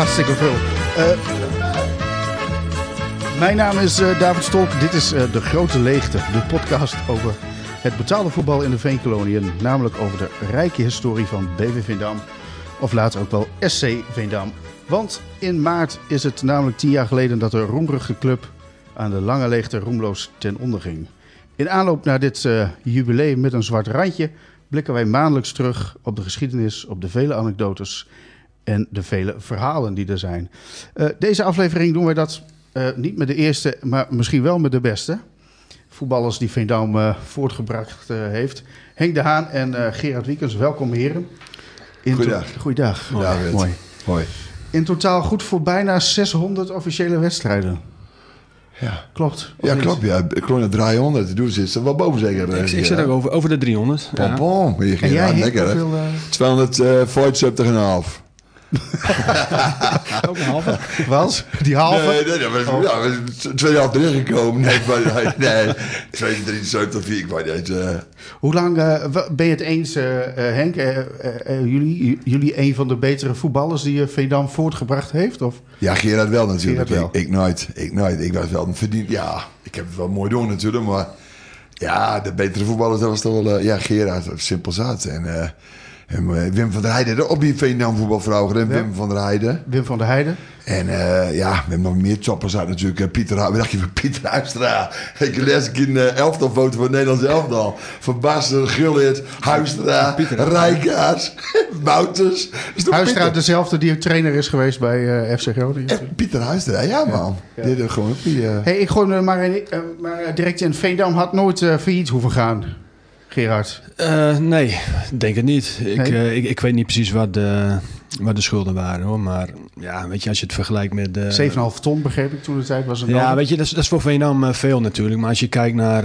hartstikke veel. Eh, mijn naam is eh, David Stolk. Dit is eh, De Grote Leegte, de podcast over het betaalde voetbal in de Veenkoloniën. Namelijk over de rijke historie van BV Veendam, of later ook wel SC Veendam. Want in maart is het namelijk tien jaar geleden dat de roemruchte club aan de lange leegte roemloos ten onder ging. In aanloop naar dit uh, jubileum met een zwart randje blikken wij maandelijks terug op de geschiedenis, op de vele anekdotes en de vele verhalen die er zijn. Uh, deze aflevering doen wij dat uh, niet met de eerste, maar misschien wel met de beste. Voetballers die Veendam uh, voortgebracht heeft. Henk de Haan en Gerard Wiekens, welkom heren. In Goeiedag. Goeiedag. Goeiedag. Mooi. Mooi. In totaal goed voor bijna 600 officiële wedstrijden. Ja. Klopt. Ja, klopt. Ja. Ik klopt naar 300. Doe zit er wel boven zeker. Ik, ik zit ook over, over de 300. Pom, pom. Ja. Je ging jij, aan, lekker uh... 200 ook een halve? Was? Die halve? Nee, nee, nee maar, oh. ja, we zijn tweeënhalf erin gekomen. Nee, maar, nee, 2, 3, 7, 4, ik weet niet. Uh... Hoe lang uh, ben je het eens, uh, Henk? jullie, jullie een van de betere voetballers die Veendam voortgebracht heeft? Of? Ja, Gerard wel natuurlijk. Gerard wel. Ik, ik, nooit. Ik nooit. Ik was wel een verdiend. Ja, ik heb het wel mooi doen natuurlijk, maar ja, de betere voetballers, dat was toch wel, ja, Gerard, simpel zat. En en Wim van der Heijden, op die Veendam voetbalvrouw. En Wim van der Heijden. Wim van der Heijden. En uh, ja, we hebben nog meer choppers uit natuurlijk. Uh, Pieter, wat dacht je van Pieter Huistra? Ik lees ik in uh, elftalfoto van het Nederlands elftal. Van Basten, Gullit, Huistra, Rijkaars, Wouters. Huistra Pieter. dezelfde die trainer is geweest bij FC Groningen. En Pieter Huistra, ja man. Ja. Ja. Dit gewoon die, hey, ik gooi maar, in, maar direct in. Veendam had nooit failliet hoeven gaan. Gerard? Uh, nee, denk het niet. Ik, nee? uh, ik, ik, weet niet precies wat de, wat de schulden waren hoor. Maar ja, weet je, als je het vergelijkt met. Uh, 7,5 ton begreep ik toen de tijd was. ja, weet je, dat is, dat is voor Veendam veel natuurlijk. Maar als je kijkt naar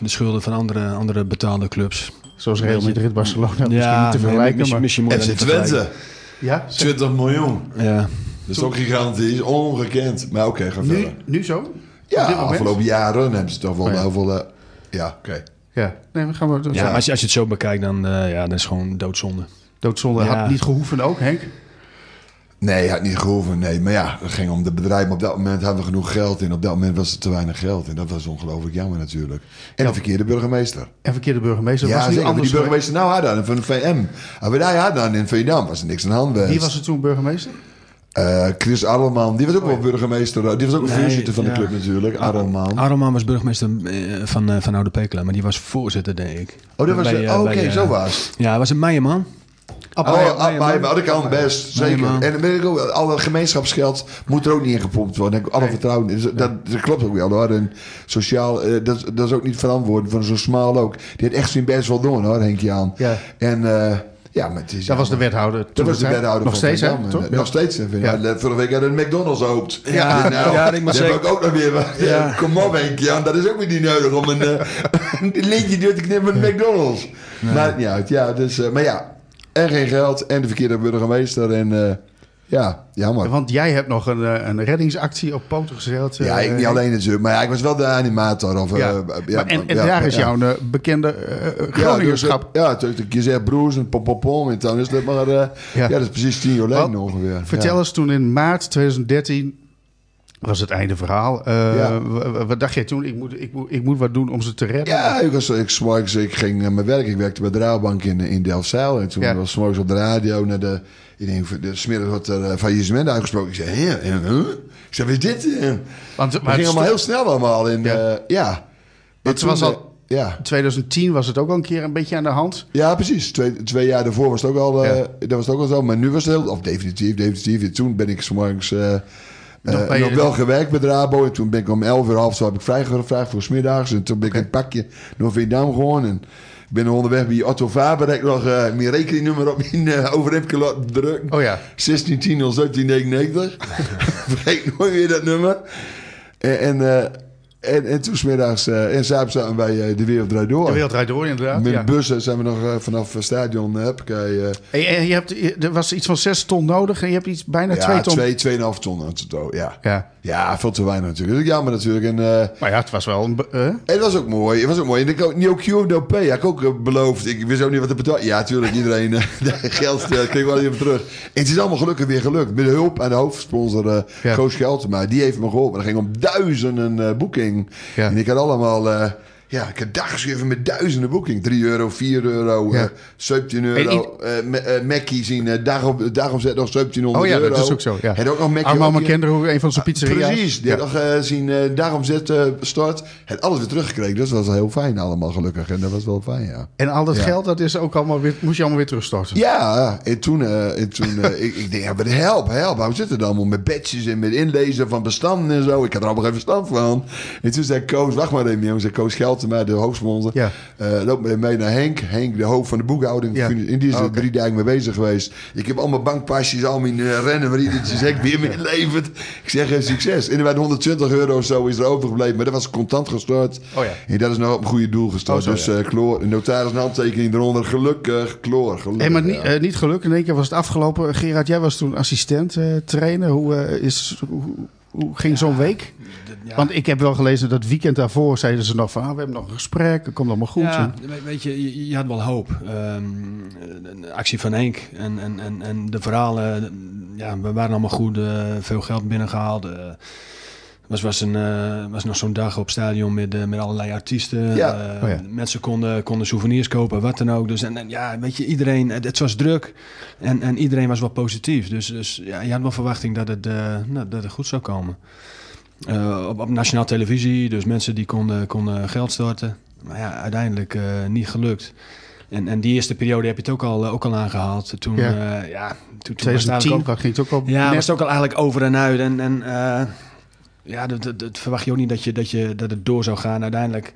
de schulden van andere, andere betaalde clubs. Zoals Real Madrid, Barcelona. Ja, misschien niet te vergelijken. Misschien, misschien moet FC Twente. Ja? 20 miljoen. Ja. Dat is ook gigantisch, ongekend. Maar oké, okay, ga verder. Nu, nu zo? Ja, afgelopen jaren hebben ze toch wel oh, ja. heel veel... ja, oké. Okay. Ja, nee, we gaan maar. Ja, maar als je, als je het zo bekijkt, dan uh, ja, dat is gewoon doodzonde. Doodzonde Ja. had niet gehoeven ook, Henk? Nee, had niet gehoeven. Nee, maar ja, het ging om de bedrijf. Maar op dat moment hadden we genoeg geld. En op dat moment was er te weinig geld. En dat was ongelooflijk jammer natuurlijk. En Ja. de verkeerde burgemeester. En verkeerde burgemeester. ja, was niet anders die burgemeester nou had dan van de VM. En we daar hadden dan in Veendam was er niks aan de hand. Wie was er toen burgemeester? Uh, Chris Arlman, die was ook Oh, wel burgemeester. Die was ook een Nee, voorzitter van de club natuurlijk. Arlman. Aroman was burgemeester eh, van, eh, van Oude Pekela, maar die was voorzitter, denk ik. Oh, dat was Bij, eh, oh, oké, eh, zo was. Ja, hij was een Meijerman. Oh, Meijer- ah, maar dat kan best, zeker. En dan ben ik ook, alle gemeenschapsgeld moet er ook niet in gepompt worden. Alle Nee. vertrouwen in. Dat, dat klopt ook wel hoor. En sociaal, eh, dat, dat is ook niet verantwoord van zo'n smaal ook. Die had echt zijn best wel doen hoor, Henk Jan. Ja. En eh, ja, maar het is Dat was de wethouder. Dat was de wethouder Nog van steeds, hè? Nog steeds. Ja. Ja. Vorige week hadden we een McDonald's hoopt. Ja, nou, ja, ik dat heb ik ook nog weer. Ja. Kom op Henk Jan, dat is ook weer niet nodig om een, eh, een lintje door te knippen met McDonald's. Maakt niet uit. Ja, dus, eh, maar ja, en geen geld en de verkeerde burgemeester. En eh, ja, jammer. Want jij hebt nog een, eh, een reddingsactie op poten gezet. eh, Ja, ik niet alleen natuurlijk, maar ja, ik was wel de animator. Of, Ja. eh, ja, Maar en en ja, daar is jouw eh, bekende eh, Ja, dus, toen je zegt broers en pom pom pom. En dan is dat maar, eh, Ja. dat is precies tien jaar geleden ongeveer. Vertel eens, toen in maart 2013 was het einde verhaal. Eh, Ja. Wat dacht jij toen? Ik moet, ik, moet, ik moet wat doen om ze te redden? Ja, ik, was, ik, s'morgens, ik ging naar mijn werk. Ik werkte bij de Rabobank in, in Delfzijl. En toen Ja. was s'morgens op de radio naar de... Ik denk, de smiddag wordt er eh, faillissement uitgesproken. Ik zei, hè? huh? Ik zei, wat is dit? eh? Het Want, ging allemaal heel snel allemaal. En, Ja. Want het was al- eh, Ja. 2010 was het ook al een keer een beetje aan de hand. ja, precies. Twee, twee jaar daarvoor was het ook al, eh, dat was het ook al zo. Maar nu was het heel... Of definitief, definitief. En toen ben ik s'morgens... eh Nog eh, bij nog je- wel gewerkt bij de Rabo. En toen ben ik om 11 uur half zo heb ik vrijgevraagd voor smiddags. En toen ben ik Oké. een pakje naar Veendam gewoon. En ik ben onderweg bij Otto Faber. Heb ik nog eh, mijn rekeningnummer op mijn uh, overhemdje laten drukken. Oh ja. 1610 1799. Vergeet nooit weer dat nummer. En, en, eh, en, en toen smiddags... eh en s'avonds zaten wij eh, de wereld draait door. De wereld draait door, inderdaad. Met Ja. bussen zijn we nog eh, vanaf het stadion... Uh, eh, Hey, en je hebt, er was iets van 6 ton nodig en je hebt iets bijna 2 ja, ton. twee, tweeënhalf ton aan het totaal, ja. Ja. Ja, veel te weinig natuurlijk. Dat is jammer natuurlijk. En, uh, maar ja, het was wel een... Uh? Het was ook mooi. Het was ook mooi. En ik ook New Q, P. Had ik ook beloofd. Ik wist ook niet wat te betalen. Ja, natuurlijk. Iedereen geld stelt. Kreeg wel even terug. En het is allemaal gelukkig weer gelukt. Met de hulp aan de hoofdsponsor ja. Koos Geltema. Die heeft me geholpen. Dat ging om duizenden boeking. Ja. En ik had allemaal... Ja, ik heb dag geschreven met duizenden boeking. 3 euro, 4 euro, ja. uh, 17 euro. Uh, uh, Mackie zien dag, op, dag omzet nog 1700 euro. Oh ja, euro. dat is ook zo. Ja. En ook nog Mackie. Armand McKendro, een van zijn pizzeria's. Precies, die ja. had nog zien dag omzet start. Het alles weer teruggekregen. Dus dat was heel fijn allemaal gelukkig. En dat was wel fijn, ja. En al dat geld, dat is ook allemaal weer, moest je allemaal weer terugstorten? Ja, en toen, en toen ik, ik denk, ja, maar help, help. Hoe zit het allemaal met badges en met inlezen van bestanden en zo? Ik had er allemaal geen verstand van. En toen zei Koos, wacht maar even, jongens. Koos geld maar de hoofdsponsor ja. Uh, loop mee naar Henk. Henk, de hoofd van de boekhouding. Ja. In die is er drie dagen mee bezig geweest. Ik heb allemaal bankpasjes, al mijn uh, rennen, waarin Henk weer mee levert. Ik zeg uh, succes. En er waren 120 euro of zo is er overgebleven. Maar dat was contant gestort. Oh ja. En dat is nou op een goede doel gestort. Oh, zo, dus ja. kloor. Een notaris een handtekening eronder. Gelukkig, kloor. Gelukkig, hey, maar niet, niet gelukkig. In één keer was het afgelopen. Gerard, jij was toen assistent trainer. Hoe is... Hoe, hoe ging zo'n week? Ja. Want ik heb wel gelezen dat weekend daarvoor zeiden ze nog van... Ah, we hebben nog een gesprek, het komt allemaal goed. Ja, weet je, je, je, had wel hoop. Um, actie van Henk en, en, en, en de verhalen... Ja, we waren allemaal goed, uh, veel geld binnengehaald... Uh, was, was, een, uh, was nog zo'n dag op stadion met, uh, met allerlei artiesten. Ja. Uh, oh ja. Mensen konden, konden souvenirs kopen, wat dan ook. Dus en, en ja, weet je, iedereen, het, het, was druk en, en iedereen was wel positief. Dus, dus ja, je had wel verwachting dat het, nou, dat het goed zou komen. Op, op nationaal televisie, dus mensen die konden, konden geld storten. Maar ja, uiteindelijk niet gelukt. En, en die eerste periode heb je het ook al, ook al aangehaald. Toen, ja, ja toen, toen 2010 was het ging het ook al. Ja, net... was het ook al eigenlijk over en uit. En, en ja, dat, dat, dat, verwacht je ook niet dat, je, dat, je, dat het door zou gaan. Uiteindelijk,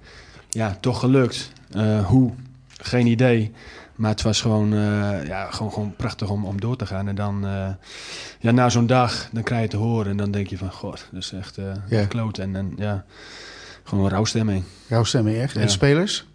ja, toch gelukt. Hoe? Geen idee. Maar het was gewoon, uh, ja, gewoon, gewoon prachtig om, om door te gaan. En dan, uh, ja, na zo'n dag, dan krijg je te horen. En dan denk je van, god, dat is echt uh, kloot. En, en ja, gewoon een rouwstemming. Rouwstemming, echt? Ja. En spelers?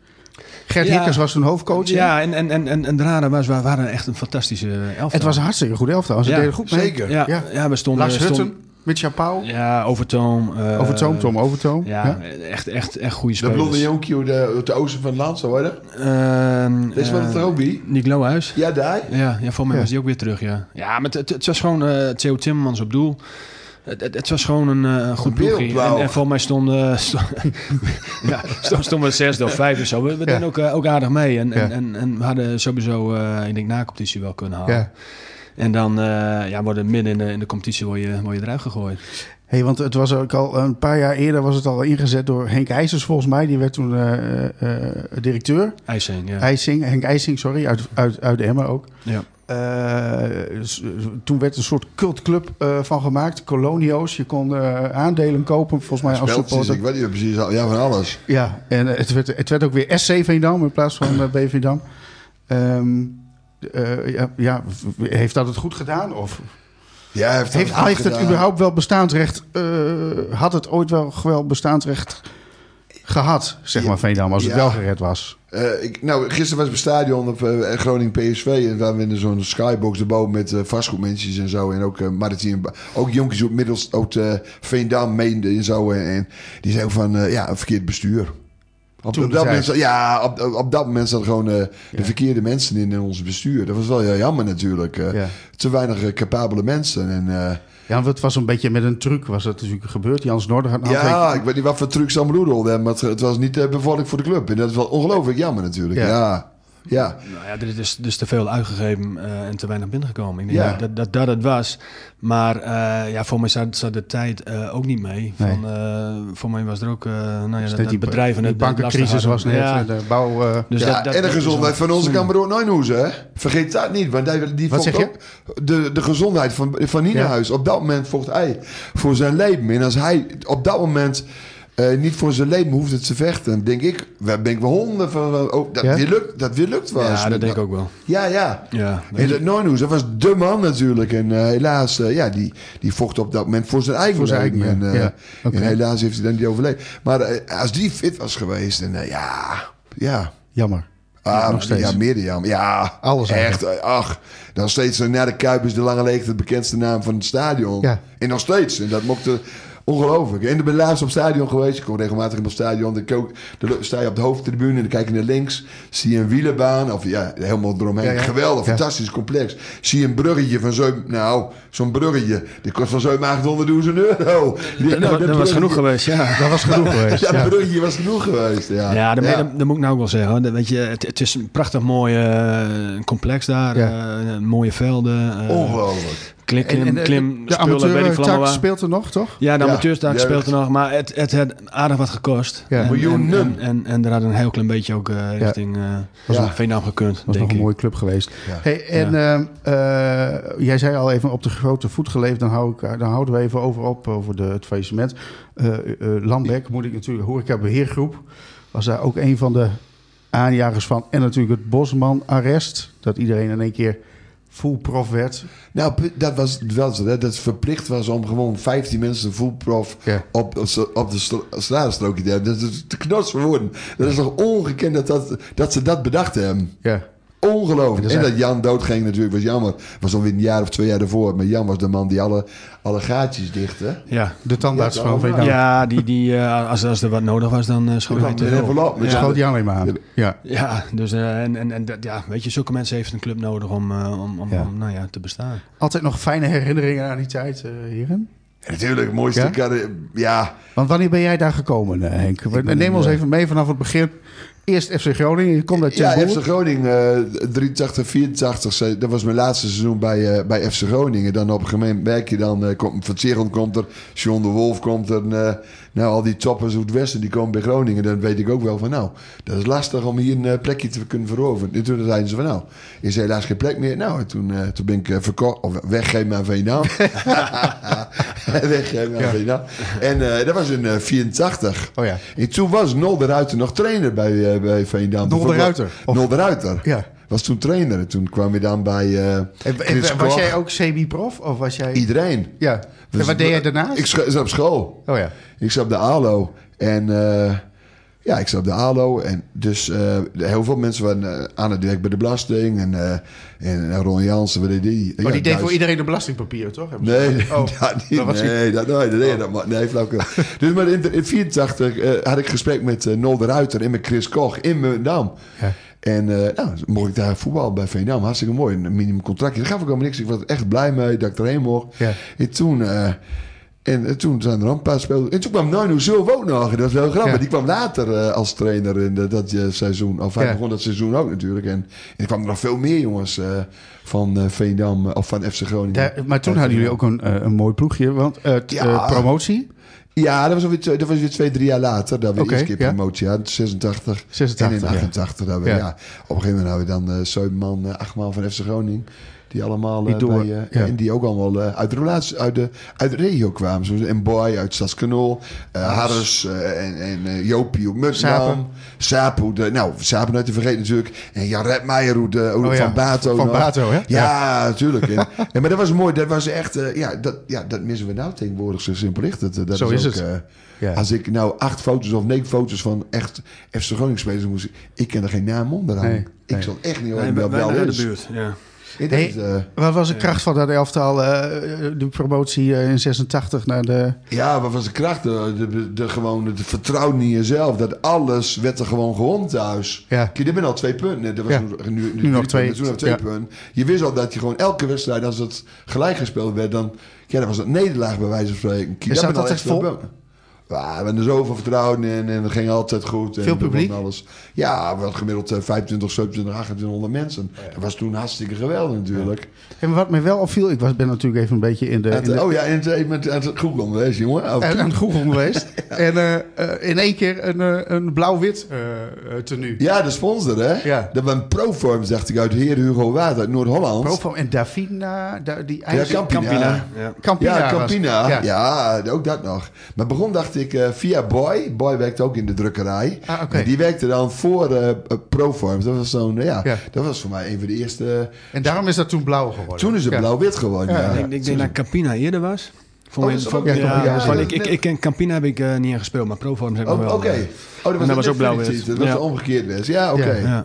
Gert ja, Hikkers was toen hoofdcoach. Ja, en, en, en, en, en daarna was, we waren echt een fantastische elftal. Het was een hartstikke goed elftal. Ze ja, deden goed mee. Zeker. Ja, ja. ja we stonden... Lars stonden, Mitja Pauw? Ja, Overtoom. Uh, Overtoom, Tom Overtoom. Ja, ja, echt, echt, echt goede spelers. De blonde jonkie de, de oosten van het land, zo hoor. Uh, Is wat het ook bij? Nick Lohuis. Ja, daar? Ja, ja voor mij ja. was hij ook weer terug, ja. Ja, maar het, het was gewoon uh, Theo Timmermans op doel. Het, het, het, was gewoon een uh, goed ploegje. En, en voor mij stonden stond, ja, stond, stonden we zesde of vijfde of zo. We, we ja. deden ook, uh, ook aardig mee. En, ja. en, en, en, we hadden sowieso, uh, ik denk, na-competitie wel kunnen halen. En dan uh, ja, worden midden in de, in de competitie word je, word je eruit gegooid. hey, want het was ook al een paar jaar eerder was het al ingezet door Henk IJsers volgens mij. Die werd toen uh, uh, directeur. IJsing, ja. IJsing, Henk IJsing, sorry, uit, uit, uit Emmen ook. Ja. Dus, toen werd een soort cultclub van gemaakt. Colonio's. Je kon aandelen kopen, volgens mij als supporter. Ik weet niet precies, ja, van alles. Ja, en het werd, het werd ook weer SC Veendam in plaats van BV Veendam. Um, uh, ja, ja, heeft dat het goed gedaan? Of ja, heeft, heeft, het, heeft het überhaupt wel bestaansrecht? Uh, had het ooit wel, wel bestaansrecht gehad, zeg maar, Veendam, als ja. het wel gered was? Uh, ik, nou, gisteren was ik op stadion op uh, Groningen PSV. En daar we zo'n skybox erboven met uh, vastgoedmensen en zo. En ook uh, Martin, ook jonkies op middels, ook Veendam meende en zo. En, en die ook van, ja, een verkeerd bestuur. Op, op, dat moment, ja, op, op, dat moment zaten gewoon uh, de ja. verkeerde mensen in, in ons bestuur. Dat was wel heel jammer natuurlijk. Uh, ja. Te weinig uh, capabele mensen. En, ja, het was een beetje met een truc was het natuurlijk gebeurd. Jans Noorder had Ja, ik weet niet wat voor trucs ze bedoelden. Maar het, het was niet bevorderlijk voor de club. En dat is wel ongelooflijk jammer natuurlijk. ja. Ja. Nou ja, er is dus, dus te veel uitgegeven uh, en te weinig binnengekomen. Ik denk ja. dat, dat dat het was. Maar uh, ja, voor mij zat, zat de tijd uh, ook niet mee. Nee. Van, voor mij was er ook nou ja, dat, die bedrijven... De bankencrisis was net, ja. de bouw... Dus ja, dat, dat, en de gezondheid van onze Cameroen Nooienhoezen, hè? Vergeet dat niet, want die, die Wat zeg je? Ook de, de gezondheid van, van Nienhuis. Ja. Op dat moment vocht hij voor zijn leven. En als hij op dat moment... Uh, niet voor zijn leven hoeft het te vechten. Dan denk ik, waar ben ik wel honden van. Oh, dat, ja? weer lukt, dat weer lukt was. Ja, dat denk ik ook wel. Ja, ja. ja en dat Noornoes, dat was de man natuurlijk. En uh, helaas, uh, ja, die, die vocht op dat moment voor zijn eigen voor zijn. Eigen, en, ja. okay. en, helaas heeft hij dan niet overleefd. Maar als die fit was geweest, en ja, ja. Jammer. Ah, nog steeds. Ja, meer jammer. Ja, alles echt. Ach, dan steeds naar de Kuip is de Lange Leegte de bekendste naam van het stadion. Ja. En nog steeds. En dat mocht de, Ongelooflijk. En ik ben laatst op het stadion geweest. Ik kom regelmatig in het stadion. Dan, kook, dan sta je op de hoofdtribune en dan kijk je naar links. Zie je een wielenbaan. Of ja, helemaal eromheen. Ja, ja. Geweldig, Ja. fantastisch complex. Zie je een bruggetje van zo'n... Nou, zo'n bruggetje. Die kost van zo'n 800.000 euro. Die- Dat, nou, dat was genoeg geweest, ja. Dat was genoeg geweest. Dat bruggetje was genoeg geweest. Ja, Ja, dat, dat, dat moet ik nou ook wel zeggen. Dat, weet je, het, het is een prachtig mooi eh, complex daar. Eh, mooie velden. eh, Ongelooflijk. Klim, klim, En, en, klim de spullen, weet ik veel amateurtak allemaal waar. speelt er nog, toch? Ja, de ja, speelt er nog, maar het, het had aardig wat gekost. Ja. En, Miljoenen. En, en, en, en er had een heel klein beetje ook eh, richting eh Was ja. nog- Veenam gekund, Dat was denk nog een mooie club geweest. Ja. Hey, en ehm, eh, jij zei al even op de grote voet geleefd. Dan, hou ik, dan houden we even over op over de, het faillissement. Eh eh, Lambeck, moet ik natuurlijk, horeca beheergroep, was daar ook een van de aanjagers van. En natuurlijk het Bosman-arrest. Dat iedereen in één keer full prof werd. Nou, dat was wel zo. Dat het verplicht was om gewoon 15 mensen full prof Ja. op, op de stra- straatenstrookje te hebben. Dat is te knots voor woorden. Dat is toch ongekend dat, dat, dat ze dat bedacht hebben. Ja, Ongelooflijk. En dat En Jan doodging natuurlijk was jammer. Was alweer een jaar of twee jaar ervoor. Maar Jan was de man die alle, alle gaatjes dichtte. Ja, de tandarts Ja, van Veendam. ja die, die, eh, als, als er wat nodig was, dan uh, schoot Ja, hij envelop, Dus Ja. schoot Jan alleen maar aan. Ja. Ja, dus eh, en, en, en dat- ja, weet je, zulke mensen heeft een club nodig om, eh, om, om, Ja. om, nou ja, te bestaan. Altijd nog fijne herinneringen aan die tijd, eh heren? En natuurlijk, het mooiste Ja? Ja, Want wanneer ben jij daar gekomen, eh, Henk? Neem ons eh, even mee vanaf het begin. Eerst FC Groningen, je komt uit Ja, FC. Groningen, eh, 83, 84. ze- Dat was mijn laatste seizoen bij, eh, bij FC Groningen. Dan op een gegeven moment merk je dan... eh, komt, Van Zegel komt er, John de Wolf komt er. eh, nou, al die toppers uit het westen die komen bij Groningen. Dan weet ik ook wel van nou, dat is lastig om hier een plekje te kunnen veroveren. En toen zeiden ze van nou, is helaas geen plek meer. Nou, en toen, toen ben ik verkocht, of weggegeven aan Veenam. weggegeven aan Ja. Veenam. En dat was in eh 84. Oh ja. En toen was Nol de Ruiter nog trainer bij, eh bij Veendam. Nol de Ruiter? Nol de Ruiter. Ja. Was toen trainer. En toen kwam je dan bij eh En, was jij ook CB-prof? Of was jij... Iedereen. Ja. Dus en wat deed jij daarnaast? Ik zat op school. Oh ja. Ik zat op de ALO. En eh, ja, ik zat op de ALO. En dus eh, heel veel mensen waren eh, aan het werk bij de belasting. En, eh en Ron Jansen, wat deed die? Maar Ja, die deed voor iedereen de belastingpapieren, toch? Ze Nee, gezegd. oh, dat niet. dat nee, dat, nee, dat, nee, dat, maar- nee, flauwkul. dus maar in, in 84 eh, had ik gesprek met eh Nol de Ruiter en met Chris Koch in Mundam. Ja. En eh, nou, mocht ik daar voetbal bij VNAM. Hartstikke mooi. Een minimum contractje. Daar gaf ik helemaal niks. Ik was echt blij mee dat ik erheen mocht. Ja. En toen... en eh, toen zijn er een paar spelers. En toen kwam Nino Zulf ook nog. Dat was wel grappig. Ja. Die kwam later eh, als trainer in de- dat eh, seizoen. Of hij Ja. begon dat seizoen ook natuurlijk. En, er kwamen nog veel meer jongens van Veendam. of van FC Groningen. Daar- maar toen hadden jullie ook een, een mooi ploegje. Want Ja. promotie, Ja, dat was, alweer, dat was weer twee, drie jaar later. Dat we Oké, de eerste keer ja. promotie hadden. 86, 86, en in ja. 88. Dat we, Ja. ja. Op een gegeven moment hadden we dan zeven man, acht man van FC Groningen. Die allemaal Die eh, door- bij, eh, ja. En die ook allemaal eh, uit de relatie, uit de, uit de regio kwamen. Zoals en Boy uit Stadskanaal. Harris eh, en, en Jopie op. Sapu. De, nou, Sapu nooit te vergeten natuurlijk. En Jan Redmeijer hoe de, Oh ja, van Bato. van nog. Bato, hè? Ja, natuurlijk. En, ja, maar dat was mooi. Dat was echt... eh, ja, dat, ja, dat missen we nou tegenwoordig. Zo simpel ligt het. Dat Zo is ook, het. eh, Ja. Als ik nou acht foto's of negen foto's van echt FC Groningen spelers moest... Ik ken er geen naam onder aan. Nee, ik nee. zal echt niet weten wij wel wel uit de buurt, ja. Hey, denk, eh, wat was de kracht van dat elftal? eh, de promotie eh, in 86 naar de... ja, wat was de kracht? De, de, de, gewoon het vertrouwen in jezelf. Dat alles werd er gewoon gewonnen thuis. Ja. Kijk, dit ben al twee punten. Dat was Ja. nu, nu, Nu nog twee. punten, nog twee Ja. punten. Je wist al dat je gewoon elke wedstrijd, als het gelijk gespeeld werd, dan, ja, dan was het nederlaag bij wijze van spreken. Kijk, Is dat echt vol? Ja, we hebben er zoveel vertrouwen in en het ging altijd goed. En Veel was publiek? Alles. Ja, we hadden gemiddeld eh, 25, 27, 2800 mensen. Dat was toen hartstikke geweldig natuurlijk. En wat mij wel opviel, ik was, ben natuurlijk even een beetje in de... En, in de oh ja, en het, met aan het Google geweest, jongen. En en toe. aan het Google geweest. En eh, eh, in één keer een, eh, een blauw-wit eh, tenue. Ja, de sponsor, hè? Ja. Dat was een Proform, dacht ik, uit Heer Hugo Waard, uit Noord-Holland. Provo en Davina, da, die Ja, ijzer... Campina. Campina. Ja. Campina Ja. Ja. Ja. ook dat nog. Maar begon, dacht ik, eh, via Boy. Boy werkte ook in de drukkerij. Ah. En die werkte dan voor eh Proform. Dat was zo'n, ja, Ja. dat was voor mij een van de eerste... En daarom is dat toen blauw geworden. Toen is het Ja. blauw-wit geworden, Ja, ja. Ik, ik denk dat Campina eerder was. Vond Oh, ja, ja, ja, van- ik, ik, ik ken Campina heb ik eh, niet aan gespeeld, maar Proform heb ik Oh, wel. Oké. Oh, dat was, dat was net ook blauw-wit. Dat was omgekeerd was. Ja, oké.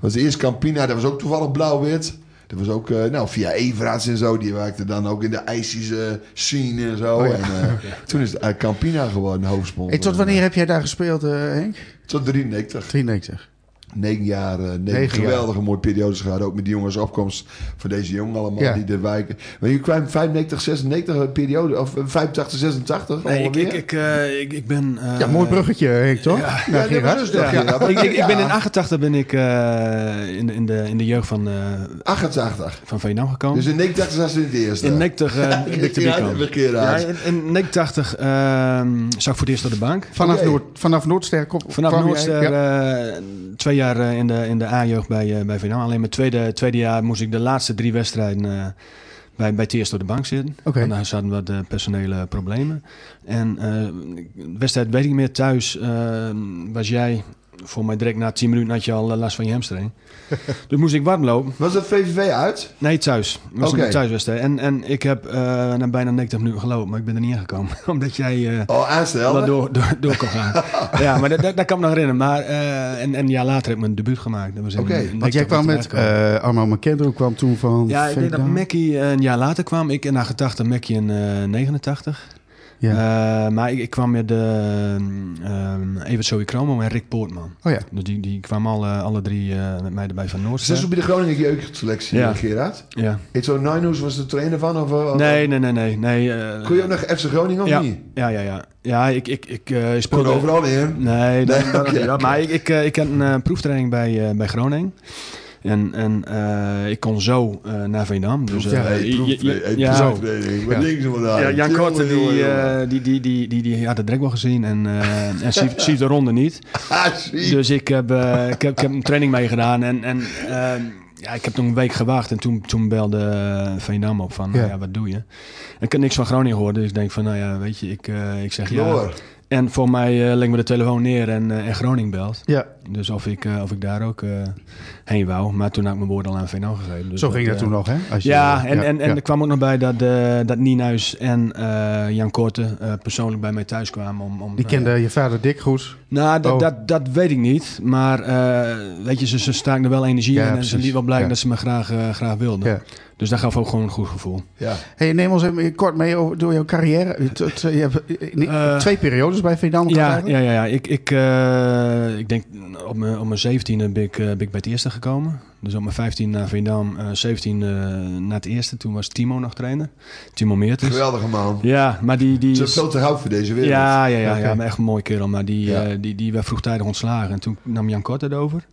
Was de eerste Campina, dat was ook toevallig blauw-wit. Dat was ook, eh, nou, via Everaerts en zo. Die werkte dan ook in de IJsische scene en zo. Oh ja. En eh, toen is het eh, Campina geworden, hoofdsponsor. Hey, tot wanneer heb jij daar gespeeld, Henk? Tot 93. 93. Negen jaar, eh, negen, jaar. geweldige mooie periodes gehad. Ook met die jongens opkomst van deze jongen allemaal Ja. die er wijken. Maar je kwam 95, 96 periode, of eh, 85, 86 Nee, ik, ongeveer? ik, ik, eh, ik, ik ben... eh, Ja, mooi bruggetje, Henk, toch? ja. Ja, Gerard. Ja. Ik, ik, ik ben in 88 ben ik eh, in, de- in, de, in de jeugd van, eh 88. van Veendam gekomen. Dus in 89 was het de eerste. in 90 eh ben ik erbij Ja, in, in 89 ehm zag ik voor het eerst op de bank. Vanaf, Oké. Noord, vanaf Noordster kom, Vanaf Noordster ja. eh, twee jaar eh, in de, in de A-jeugd bij, eh bij Veendam. Alleen mijn tweede, tweede jaar moest ik de laatste drie wedstrijden eh, bij, bij eerst op de bank zitten. Oké. Want daar zaten wat personele problemen. En de wedstrijd weet ik niet meer. Thuis was jij, voor mij direct na 10 minuten had je al eh, last van je hamstring. dus moest ik warm lopen. Was dat VVV uit? Nee, thuis. Het was een thuiswedstrijd. En, en ik heb eh na bijna 90 minuten gelopen, maar ik ben er niet aangekomen. Omdat jij... eh, Oh, aanstellen? wel door, door, door kon gaan. ja, maar dat, dat, dat kan me nog herinneren. Maar en, en een jaar later heb ik mijn debuut gemaakt. Oké, Want jij 90 kwam met eh Armand McKendro kwam toen van ja, ik denk dat. Mackie een jaar later kwam. Ik in 88, Mackie in eh 89. Ja. Eh, maar ik, ik kwam met de um, Evert Zoe Kromo en Rick Poortman. Oh ja. Dus die, die kwamen alle, alle drie eh, met mij erbij van Is dat Noordster. zo bij de Groningen jeugdselectie, Ja. eh, Gerard? Ja. Heet zo Nijnhoes was de trainer van? Of, of- Nee, nee, nee, nee. nee eh, Kon je ook nog FC Groningen of ja, niet? ja, ja, ja. Ja, ik, ik, ik eh, Kon speelde... overal in. Nee, dat, Nee, dat oké. Maar ik, ik, eh, ik had een eh, proeftraining bij, eh, bij Groningen. En, en eh, ik kon zo eh, naar Veendam. Dus, Ja, eh, ja. Wat Ja. Jan Jongen, Korte, die, eh, die, die, die, die, die had het direct wel gezien. En, eh en Sief, Sief de Ronde niet. Ah. Dus ik heb, ik heb, ik heb een training meegedaan. En, en ehm, ja, ik heb nog een week gewacht. En toen, toen belde Veendam op van, Ja. nou ja, wat doe je? En ik heb niks van Groningen gehoord. Dus ik denk van, nou ja, weet je, ik, eh, ik zeg ja. En voor mij leggen we de telefoon neer en, eh, en Groningen belt. Ja, Dus of ik, eh, of ik daar ook heen wou. Maar toen had ik mijn woord al aan VNO gegeven. Dus zo ging dat toen nog, hè? Als je- Ja, en, en, en ja. er kwam ook nog bij dat, dat Nienhuis en Jan Korte persoonlijk bij mij thuis kwamen. Om, om, Die kende je vader dik goed. nou, dat, Oh. dat, dat weet ik niet. Maar weet je, ze, ze staken er wel energie Ja, in. En ze liet wel blijken Ja. dat ze me graag, graag wilden. Dus dat gaf ook gewoon een goed gevoel. Ja. Hey, neem ons even kort mee over, door jouw carrière. Je hebt Eh, twee periodes bij Veendam gehad Ja, ja, ja, ja. Ik, ik, eh, ik denk op mijn, op mijn 17e ben ik, eh, ben ik bij het eerste gekomen. Dus op mijn 15 naar Veendam, eh 17 eh, naar het eerste. Toen was Timo nog trainer. Timo Meertens. Geweldige man. Ja, maar die... die Ze is- veel te hout voor deze wereld. ja, ja, ja, Oké. ja, maar echt een mooie kerel. Maar die, Ja. eh, die, die werd vroegtijdig ontslagen. En toen nam Jan Kort het over.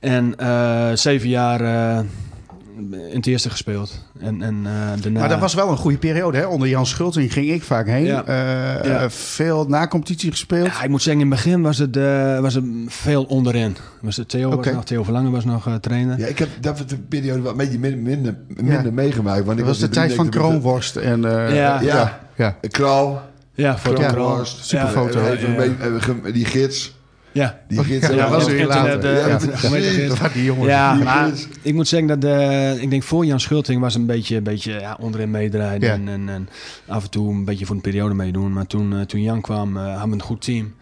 En eh, zeven jaar eh, in het eerste gespeeld. En, en eh, daarna... Maar dat was wel een goede periode, hè? Onder Jan Schulting ging ik vaak heen. Ja. Eh, Ja. veel na-competitie gespeeld. Ja, ik moet zeggen, in het begin was het, eh, was het veel onderin. Was het Theo, Oké. was nog, Theo Verlangen was nog eh, trainer. Ja, ik heb dat was de periode wat beetje minder, minder, minder Ja. meegemaakt. Want ik was de tijd van 93 met Kroonworst. En, eh, Ja. Ja, ja. de Kraal. Ja. Kroonworst. super Ja, foto. even Die gids. Ja, Die gids. Ja, dat was weer later. de die jongens. ja die maar gids. ik moet zeggen dat eh, ik denk voor Jan Schulting was een beetje, een beetje ja, onderin meedraaien. Ja. En, en, en af en toe een beetje voor een periode meedoen. Maar toen, eh, toen Jan kwam, eh, hadden we een goed team.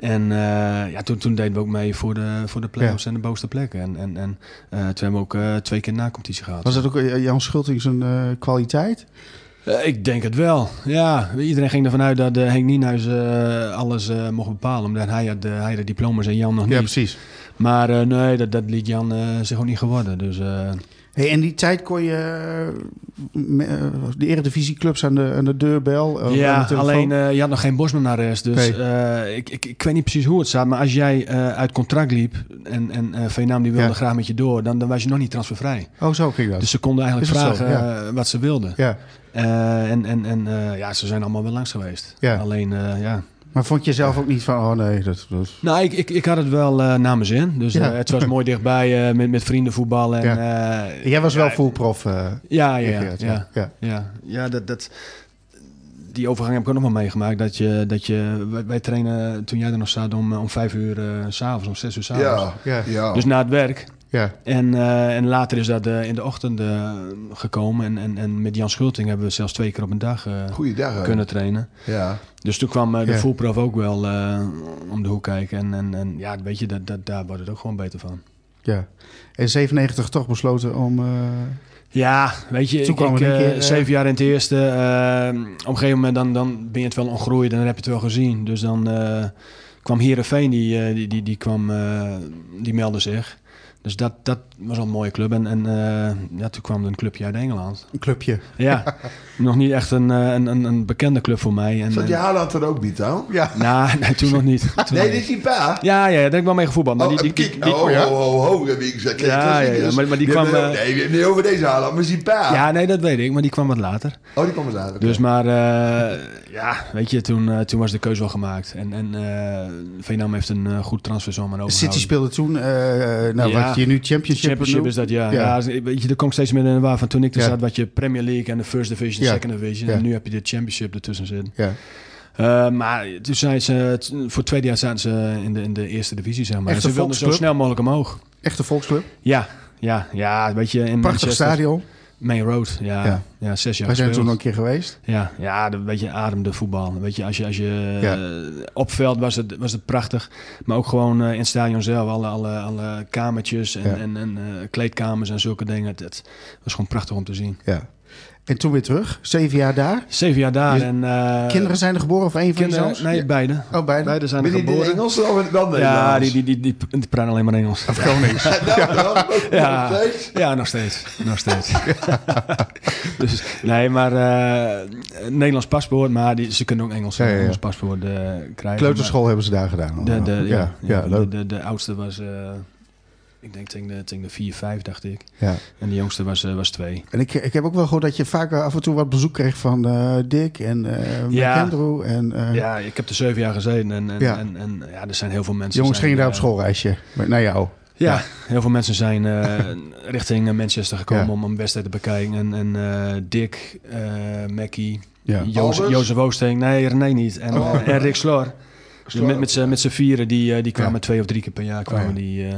En eh, ja, toen, toen deden we ook mee voor de, voor de play-offs en de bovenste plekken. En, en, en eh, toen hebben we ook eh, twee keer na-competitie gehad. Was dat ook Jan Schulting zijn eh, kwaliteit? Eh, ik denk het wel. Ja, iedereen ging ervan uit dat eh, Henk Nienhuis eh, alles mocht bepalen. Omdat hij had, hij had de diploma's en Jan nog Ja, niet. precies. Maar nee, dat, dat liet Jan zich ook niet geworden. Dus Hey, en die tijd kon je eh, eh, de eredivisieclubs aan de, aan de deurbel. eh, de ja, telefoon? alleen je had nog geen Bosman-arrest. Dus eh, ik, ik, ik weet niet precies hoe het staat. Maar als jij uit contract liep en, en Veenam die wilde Ja. graag met je door, dan, dan was je nog niet transfervrij. Oh, zo ging dat. Dus ze konden eigenlijk vragen wat ze wilden. ja. En en, en ja, ze zijn allemaal wel langs geweest. Ja. Alleen, ja. Maar vond je zelf ook niet van, oh nee, dat... dat... Nou, ik, ik, ik had het wel eh naar mijn zin. Dus Ja. eh, het was mooi dichtbij eh, met, met vrienden voetballen. En, eh, Jij was wel full prof. eh, ja, ja, ja, ja. ja. Ja, ja dat, dat, die overgang heb ik ook nog wel meegemaakt. Dat je, dat je, wij, wij trainen toen jij er nog zat om, om vijf uur eh, s s'avonds, om zes uur s'avonds. Ja, Ja. ja. Dus na het werk. ja. En, eh, en later is dat eh, in de ochtend gekomen. En, en, en met Jan Schulting hebben we zelfs twee keer op een dag eh, kunnen trainen. Ja. Dus toen kwam eh, de Ja. voelprof ook wel eh, om de hoek kijken. En, en, en ja, weet je, dat, dat, daar wordt het ook gewoon beter van. Ja. En 97 toch besloten om... eh, Ja, weet je, Toen ik, kwam ik, keer, zeven jaar in het eerste. eh, op een gegeven moment dan, dan ben je het wel ontgroeid en dan heb je het wel gezien. Dus dan eh, kwam Heerenveen, die, die, die, die, kwam, die meldde zich. Dus dat, dat was wel een mooie club. En, en eh, ja, toen kwam er een clubje uit Engeland. een clubje. Ja, nog niet echt een, eh, een, een, een bekende club voor mij. En, Zat je Haaland er ook niet, dan? Ja. nou, nee, toen nog niet. Toen Nee, dit is die pa. Ja, ja, daar heb ik wel mee gevoetbald. Maar oh, die, die, die, oh, ja? oh, oh, oh, heb ik gezegd. Ja, ja, ja, maar- maar die kwam, hebben- eh, Nee, we hebben niet over deze Haaland, maar die pa. ja, nee, dat weet ik. Maar die kwam wat later. Oh, die kwam er later. Dus maar, eh, ja, weet je, toen, toen was de keuze wel gemaakt. En, en eh Veenam heeft een eh, goed transferzomer overgehouden. City speelde toen, eh, nou, Ja. wat je nu championship, Championship is dat, ja. Ja. ja. weet je, er komt steeds meer in waar van toen ik er zat, wat je Premier League en de First Division. Second Division. En nu heb je de Championship ertussen zitten. Ja. Eh, maar toen zijn ze, voor het tweede jaar zaten ze in de, in de eerste divisie, zeg maar. Ze wilden zo snel mogelijk omhoog. Echte volksclub. Ja, ja, ja, weet je, in Prachtig Manchester, stadion. Main Road, ja, Ja. ja. zes jaar Wij zijn toen nog een keer geweest. Ja, ja, de, weet je, ademde voetbal. Weet je, als je, als je Ja. eh, op veld was het, was het prachtig. Maar ook gewoon eh, in het stadion zelf, alle, alle, alle kamertjes en, Ja. en, en eh, kleedkamers en zulke dingen. Het, het was gewoon prachtig om te zien. Ja. En toen weer terug. Zeven jaar daar. Zeven jaar daar Je- en... eh, Kinderen zijn er geboren of één van je kinderen, zoons? Nee, Ja. beide. Oh, beide. Beide zijn Ben er geboren. Engels of wel Nederlands? Ja, die, die, die, die, die praten alleen maar Engels. Gronings. Nou, dan, Ja. nog steeds. Ja, nog steeds. Nog steeds. dus, nee, maar eh, een Nederlands paspoort, maar die, ze kunnen ook Engels, Ja, ja, ja. Engels paspoort eh, krijgen. Kleuterschool hebben ze daar gedaan. De, de, ja, ja, ja, de, leuk. de, de oudste was, eh, ik denk tegen de, tegen de 4, 5, dacht ik. Ja. En de jongste was, eh, was 2. En ik, ik heb ook wel gehoord dat je vaak af en toe wat bezoek kreeg van eh, Dick en eh Ja. McAndrew. En, eh, Ja, ik heb er 7 jaar gezeten en, en, Ja. en, en ja, er zijn heel veel mensen. jongens gingen daar op eh, schoolreisje met- naar jou. Ja, Ja. heel veel mensen zijn eh, richting Manchester gekomen Ja. om een wedstrijd te bekijken. En, en eh, Dick, eh Mackie, Ja. Jozef? Jozef Oosting, nee, René niet. En, Oh. eh, en Rick Slor. Slor. Met, met z'n met z'n vieren, die, eh, die kwamen Ja. twee of drie keer per jaar. Kwamen ja. die, eh,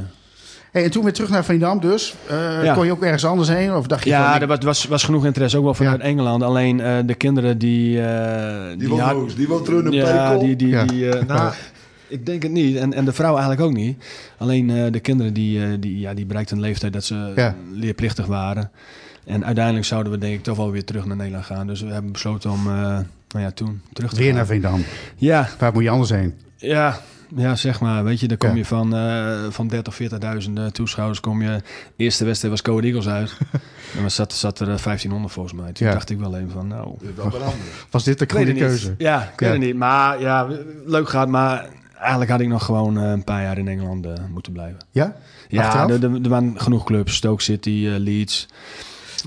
Hey, en toen weer terug naar Veendam dus. Eh, Ja. Kon je ook ergens anders heen? Of dacht je Ja, van, er was, was, was genoeg interesse, ook wel vanuit Ja. Engeland. Alleen eh, de kinderen die... eh, Die wil had- boos, die wil terug naar Ja, Pekel. die... die, Ja. die eh, nou, ik denk het niet. En, en de vrouw eigenlijk ook niet. Alleen eh, de kinderen die, eh, die, ja, die bereikten een leeftijd dat ze Ja. leerplichtig waren. En uiteindelijk zouden we denk ik toch wel weer terug naar Nederland gaan. Dus we hebben besloten om, eh, nou ja, toen terug te weer gaan. naar Veendam? Ja, Waar moet je anders heen? ja, ja, zeg maar. Weet je, dan kom Ja. je van, eh van 30, 40.000 eh, toeschouwers. Kom je, eerste wedstrijd was Code Eagles uit. en dan zat, zat er eh, 1500 volgens mij. Toen Ja. dacht ik wel even van, nou... Was dit de goede keuze? Ja, ik weet Ja. het niet. Maar ja, leuk gaat. Maar eigenlijk had ik nog gewoon eh, een paar jaar in Engeland eh, moeten blijven. Ja? Ja, er, waren genoeg clubs. Stoke City, eh, Leeds.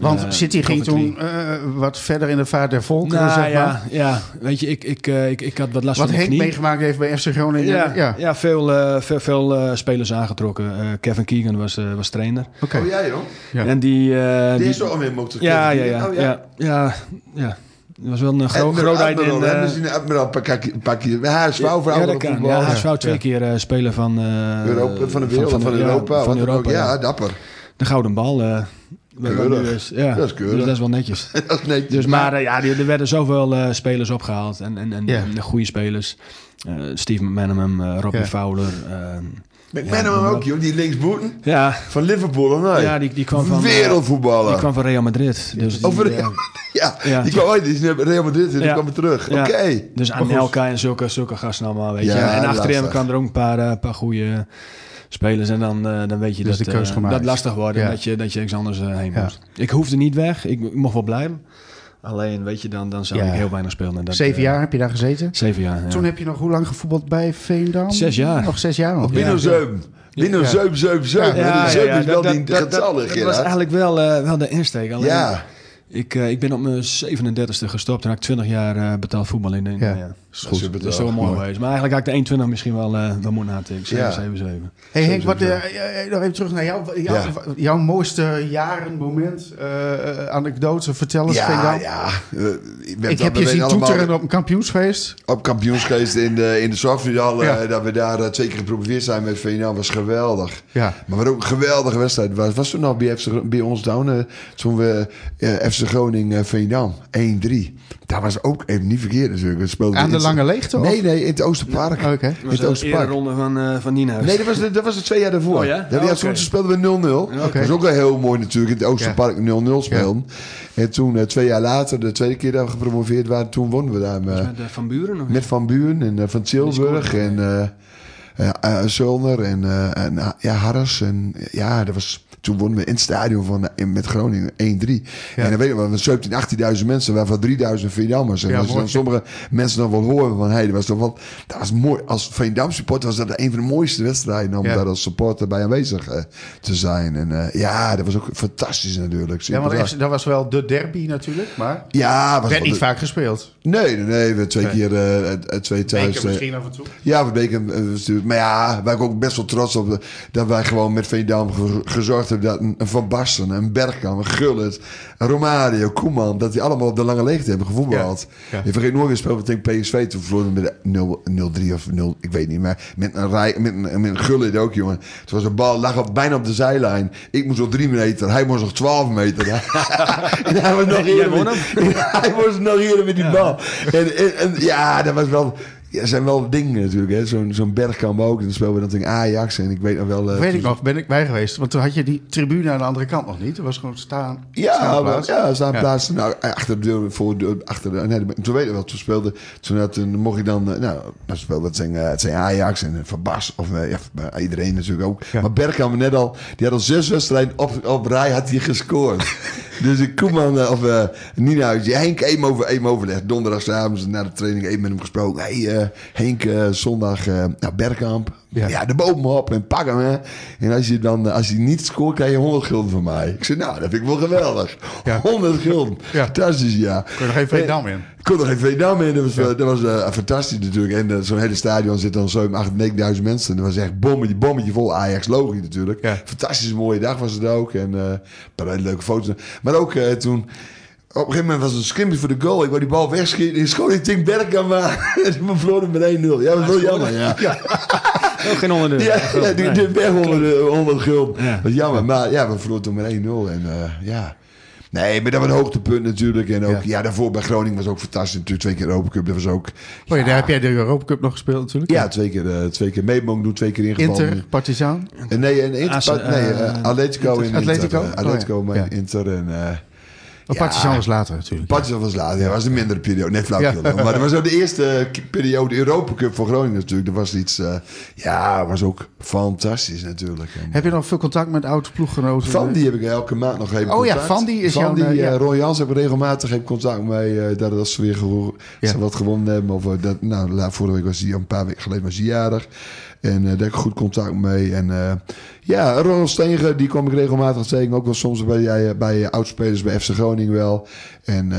Want City ging toen eh, wat verder in de vaart der volkeren, Nou, zeg maar. ja, ja, weet je, ik, ik, eh, ik, ik had wat last Wat van mijn Henk meegemaakt heeft bij FC Groningen. Ja, ja. ja. veel, eh, veel, veel eh, spelers aangetrokken. Eh, Kevin Keegan was, eh, was trainer. Oké. Oh, jij joh? Ja. En die... eh, Die is wel weer motor. ja, ja, ja, Oh, ja. ja, ja, ja. Het was wel een gro En grootheid in... Hè? eh, Misschien Admiral pakje. pakje. Hij is ja, dat kan. Ja, hij is vrouw twee keer eh, speler van... eh, Europa, van de wereld, van, Europa. Van Europa, ook. ja. ja, dapper. De gouden bal. eh wat Keurig. is. Ja, Dat is keurig. Dus dat is wel netjes. Dat is netjes. Dus, maar eh, ja, die- er werden zoveel eh, spelers opgehaald. En, en, en, goede spelers. Eh, Steve McManaman, eh Robbie. Fowler. McManaman Ja, ook, joh. Die linksboeten ja, van Liverpool, of nee? ja die, die kwam van... Wereldvoetballer. die kwam van Real Madrid. Dus die, Over eh, ja, Ja. die kwam ooit. Die is naar Real Madrid en die kwam weer terug. Oké. Dus Maar goed. Anelka en zulke, zulke gasten allemaal, weet je. En achterin lastig. kwamen er ook een paar, paar goede spelers. En dan, eh, dan weet je Dus dat, de keus eh, dat het lastig wordt. Ja. En dat je, dat je ergens anders eh, heen Ja. moest. Ik hoefde niet weg. Ik, ik mocht wel blijven. Alleen, weet je, dan, dan zou Ja. ik heel weinig spelen. En dat, Zeven jaar heb je daar gezeten. Zeven jaar, ja. Toen heb je nog hoe lang gevoetbald bij Veendam? Zes jaar. Nog zes jaar nog. Binnen zeum. Binnen zeum, zeum, zeum. Ja, Ja, Ja, die ja, zeum ja, is wel dat, die dat, dat, dat, getallig, dat was eigenlijk wel, eh, wel de insteek. Alleen, Ja. ik, eh, ik ben op mijn 37e gestopt en had ik 20 jaar eh, betaald voetbal in. in Ja. ja. Is goed. Dat is zo mooi geweest. Maar eigenlijk had ik de 21 misschien wel, eh wel moeten aantikken. 7, Ja. 7, 7. Hey Henk, wat, eh, nog even terug naar jou. Jouw, Ja. jouw mooiste jaren, moment, eh anekdote, vertel eens. Ja, ja. Ik heb je zien toeteren op een kampioensfeest. Op kampioensgeest in de, in de Zorgfinale. Ja. Dat we daar twee keer gepromoveerd zijn met VNL. was geweldig. Ja. Maar wat ook een geweldige wedstrijd was. Was toen nog bij, FC, bij ons down. toen we FC Groningen uh, VNL 1-3. Daar was ook even niet verkeerd natuurlijk. We speelden Aan de in lange leegte? Nee, nee, in het Oosterpark. Oh, Oké. Dat In was het de Oosterpark. eerste ronde van, eh van Nienhuis. Nee, dat was, de, dat was het twee jaar daarvoor. Oh ja? Dat, Oh, ja, toen speelden we 0-0. Oké. Dat is ook wel heel mooi natuurlijk. In het Oosterpark 0-0 spelen. En toen, eh, twee jaar later, de tweede keer dat we gepromoveerd waren, toen wonnen we daar. met eh, Van Buren of met Van Buren en eh, van Tilburg en Zulner en, en ja, Harris. En ja, dat was, toen wonnen we in het stadion van, in, met Groningen 1-3. En dan weet je wel, we 17, 18.000 mensen, waarvan 3000 Veendammers. En Ja, als je mooi. dan sommige mensen nog wel horen van, hey, dat was toch wel, dat was mooi. Als Veendam supporter was dat een van de mooiste wedstrijden om Ja. daar als supporter bij aanwezig eh, te zijn. En eh, ja, dat was ook fantastisch natuurlijk. Ja, want dat was wel de derby natuurlijk, maar ja, was werd niet de- vaak gespeeld. Nee, nee, nee, we twee Nee. keer eh, twee thuis. Beker misschien af en toe. ja, we. Maar ja, wij waren ook best wel trots op dat wij gewoon met Veendam ge- gezorgd dat een, een Van Basten, een Bergkamp, een Gullit, een Romario, Koeman, dat die allemaal op de lange leegte hebben gevoetbald. Ja, ja. Je vergeet nooit weer speelden we tegen PSV. Toen verloren met 0 0-3 of 0, ik weet niet meer. Met een, rij, met een, met een Gullit ook, jongen. Het was een bal, lag op, bijna op de zijlijn. Ik moest op 3 meter, hij moest nog 12 meter. en hij was nog won met, hij moest nog eerder met die bal. En, en, en ja, dat was wel... Ja, zijn wel dingen natuurlijk. hè. Zo'n zo'n Bergkamp ook. En dan spelen we dan tegen Ajax. En ik weet nog wel... eh, Weet ik nog, ben ik bij geweest. Want toen had je die tribune aan de andere kant nog niet. Er was gewoon staan. Ja, staanplaats. ja, staan Ja. plaatsen. Nou, achter de deur, voor de, achter de, nee, toen weet ik wel, toen speelde, toen, had, toen mocht ik dan, eh, nou, dan speelde het zijn, eh, het zijn Ajax en Van Bas, of eh, ja, iedereen natuurlijk ook. Ja. Maar Bergkamp net al, die had al zes wedstrijden op, op rij, had hij gescoord. dus ik Koeman, eh, of uh, die Henk even over, even overleg. Donderdagavond na de training even met hem gesproken. hey, eh, Henk, zondag, eh nou, Bergkamp. Ja. Ja. de boom op en pak hem. Hè. En als je dan, eh, als hij niet scoort, krijg je 100 gulden van mij. Ik zei, nou, dat vind ik wel geweldig. Ja. 100 gulden. Ja. Fantastisch, ja. Kon je nog geen Veendam in? Ik kon er geen Vietnam in. Dat was, eh, dat was eh, fantastisch natuurlijk. En zo'n hele stadion zit dan zo 8, 9.000 mensen. En dat was echt bommetje, bommetje vol. Ajax logisch natuurlijk. Ja. Fantastische mooie dag was het ook. En eh, een paar hele leuke foto's. Maar ook toen... Op een gegeven moment was het een scrimmage voor de goal. Ik wou die bal wegschieten. Ik schoot die Tink Bergkamp maar. En we verloren met 1-0. Ja, dat was wel jammer. Ja, Ook geen onderdeel. ja, ja die, die weg onder de 100 gulden. Ja. Dat is jammer. Maar ja, we verloren toen met 1-0. En eh, ja... Nee, maar dat was een hoogtepunt natuurlijk. En ook, Ja. ja. daarvoor bij Groningen was ook fantastisch. Natuurlijk twee keer Europa Cup. Dat was ook... Oh ja, daar heb jij de Europa Cup nog gespeeld natuurlijk. Ja, twee keer, eh, twee keer mee mogen doen, twee keer ingevallen. Inter, Partizan. En nee, en Inter, As- nee, eh, eh, Atletico Inter- in Atletico? Inter. eh, Atletico Oh ja. met Ja. Inter en... eh Oh, Ja. Partizan was later natuurlijk. Partizan was later, ja, was een mindere periode. Nee, flauw. Ja. Maar dat was ook de eerste periode Europa Cup voor Groningen natuurlijk. Dat was iets, eh, ja, was ook fantastisch natuurlijk. En, Heb je nog veel contact met oude ploeggenoten? Van die heb ik elke maand nog even Oh ja. Van die is Van jouw, die, eh, ja. eh, Roy Jans heb ik regelmatig ik contact mee. eh, dat als ze weer Ja. ze wat gewonnen hebben. Of, eh, dat, nou, vorige week was hij, een paar weken geleden was hij jarig. En eh, daar heb ik goed contact mee. En eh, ja, Ronald Steenge, die kom ik regelmatig tegen. Ook wel soms bij, eh, bij oudspelers bij FC Groningen wel. En...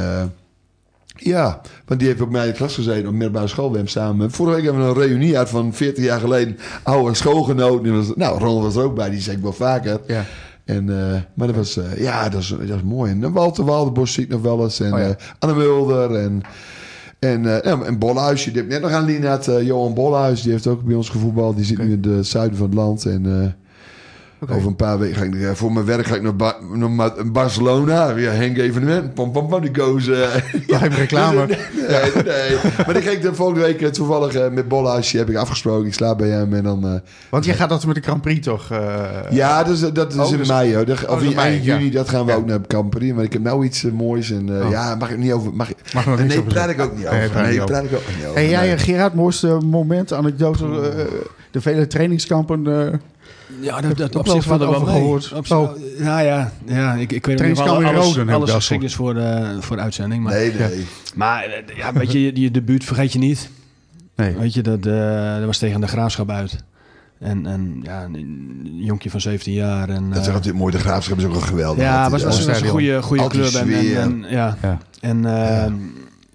ja, want die heeft op mijn klas gezeten op middelbare school. We hebben samen. Vorige week hebben we een reunie uit van 40 jaar geleden. Oude schoolgenoten. Was- Nou, Ronald was er ook bij. Die zei ik wel vaker. Ja. En, maar dat was, ja, dat is, dat is mooi. En Walter Waldenbos zie ik nog wel eens. En Oh ja. Anne Mulder. En, en, eh, ja, en Bolhuis. Je net nog aan Linat. eh Johan Bolhuis. Die heeft ook bij ons gevoetbald. Die zit nu in het zuiden van het land. En over een paar weken ga ik eh, voor mijn werk ga ik naar, Ba- naar Barcelona. Ja, Henk evenement. Pam, pam, pam. Die goes. eh, Ja, reclame. Nee, nee. Maar ga ik de volgende week eh, toevallig eh, met. Die heb ik afgesproken. Ik slaap bij hem. En dan... Want jij gaat dat met de Grand Prix toch? ja, dat is, dat is Oh, in dus- mei. Hoor. Dat- Oh, of in eind ja. juni, dat gaan we ook naar Campari. Maar ik heb nou iets moois. En Oh. ja, mag ik niet over. Mag, ik- Mag nee, praat ik ook niet Nee, over. praat Nee, praat ik ook niet over. Hey, jij, Gerard, mooiste moment, anekdote, de vele trainingskampen. Ja, dat, dat op wel zich er wel over gehoord. Op zich- Oh. Nou ja, ja ik, ik weet nog niet in alles, Roden heb ik alles wel geschikt is voor de, voor de uitzending. Maar, Nee, nee. maar eh, ja, weet je, je, je debuut vergeet je niet. nee. Weet je, dat, eh, dat was tegen de Graafschap uit. En, en ja, een jonkje van 17 jaar. En, Dat is eh, altijd mooi. De graafschap is ook wel geweldig. ja, was, was, was een goede, goede club. En, en, en, ja. Ja. en eh,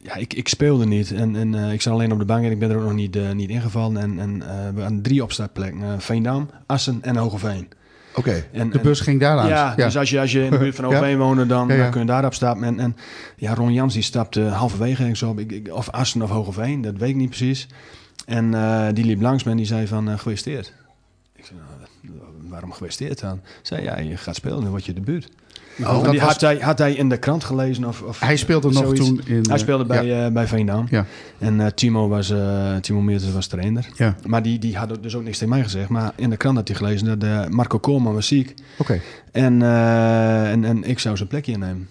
ja, ik, ik speelde niet. En, en eh, ik zat alleen op de bank en ik ben er ook nog niet, eh, niet ingevallen. En, en eh, we hadden drie opstartplekken. Veendam, Assen en Hogeveen. Oké. En, De en- bus ging daar langs. ja, dus als je, als je in de buurt van Hogeveen woonde, dan, Ja, ja. dan kun je daarop stappen. En, en ja, Ron Jans die stapte halverwege ik zo op, ik, ik- of Assen of Hogeveen, dat weet ik niet precies. En die liep langs me en die zei van, gefeliciteerd. Ik zei, nou, waarom geweest dan? Zei ja, je gaat spelen, dan word je debuut. Oh, dat die was- had, hij, had hij in de krant gelezen? Of, of Hij speelde nog zoiets? toen in... Hij eh, speelde bij, Ja, eh, bij Veendam. Ja. En eh, Timo, was, eh Timo Meertens was trainer. ja. Maar die, die had dus ook niks tegen mij gezegd. Maar in de krant had hij gelezen dat eh, Marco Koolman was ziek. oké. En, eh, en, en ik zou zijn plekje innemen.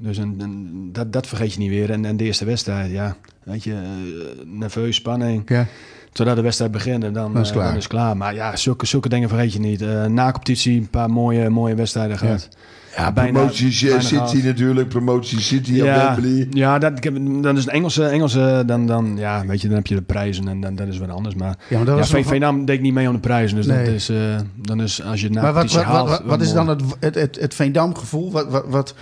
Dus en, en dat, dat vergeet je niet weer. En, en de eerste wedstrijd, ja, weet je, eh, nerveus, spanning. Ja. Zodra de wedstrijd begint, en dan, Dan is eh, het klaar. dan is het klaar. Maar ja, zulke, zulke dingen vergeet je niet. Eh na competitie een paar mooie, mooie wedstrijden gehad. Ja, Bijna- promotie bijna City natuurlijk. Promotie City op Ja, Wembley. ja dat, ik heb, dan is het Engelse, Engelse dan, dan, ja, weet je, dan heb je de prijzen en dan, dat is wat anders. Maar Ja, maar dat ja, deed ik niet mee aan de prijzen. Dus Nee. dat is, eh, dan is, als je na Maar wat, wat, wat, haalt, wat, wat is mooi. dan het, het, het, het Veendam-gevoel? Wat, wat, wat,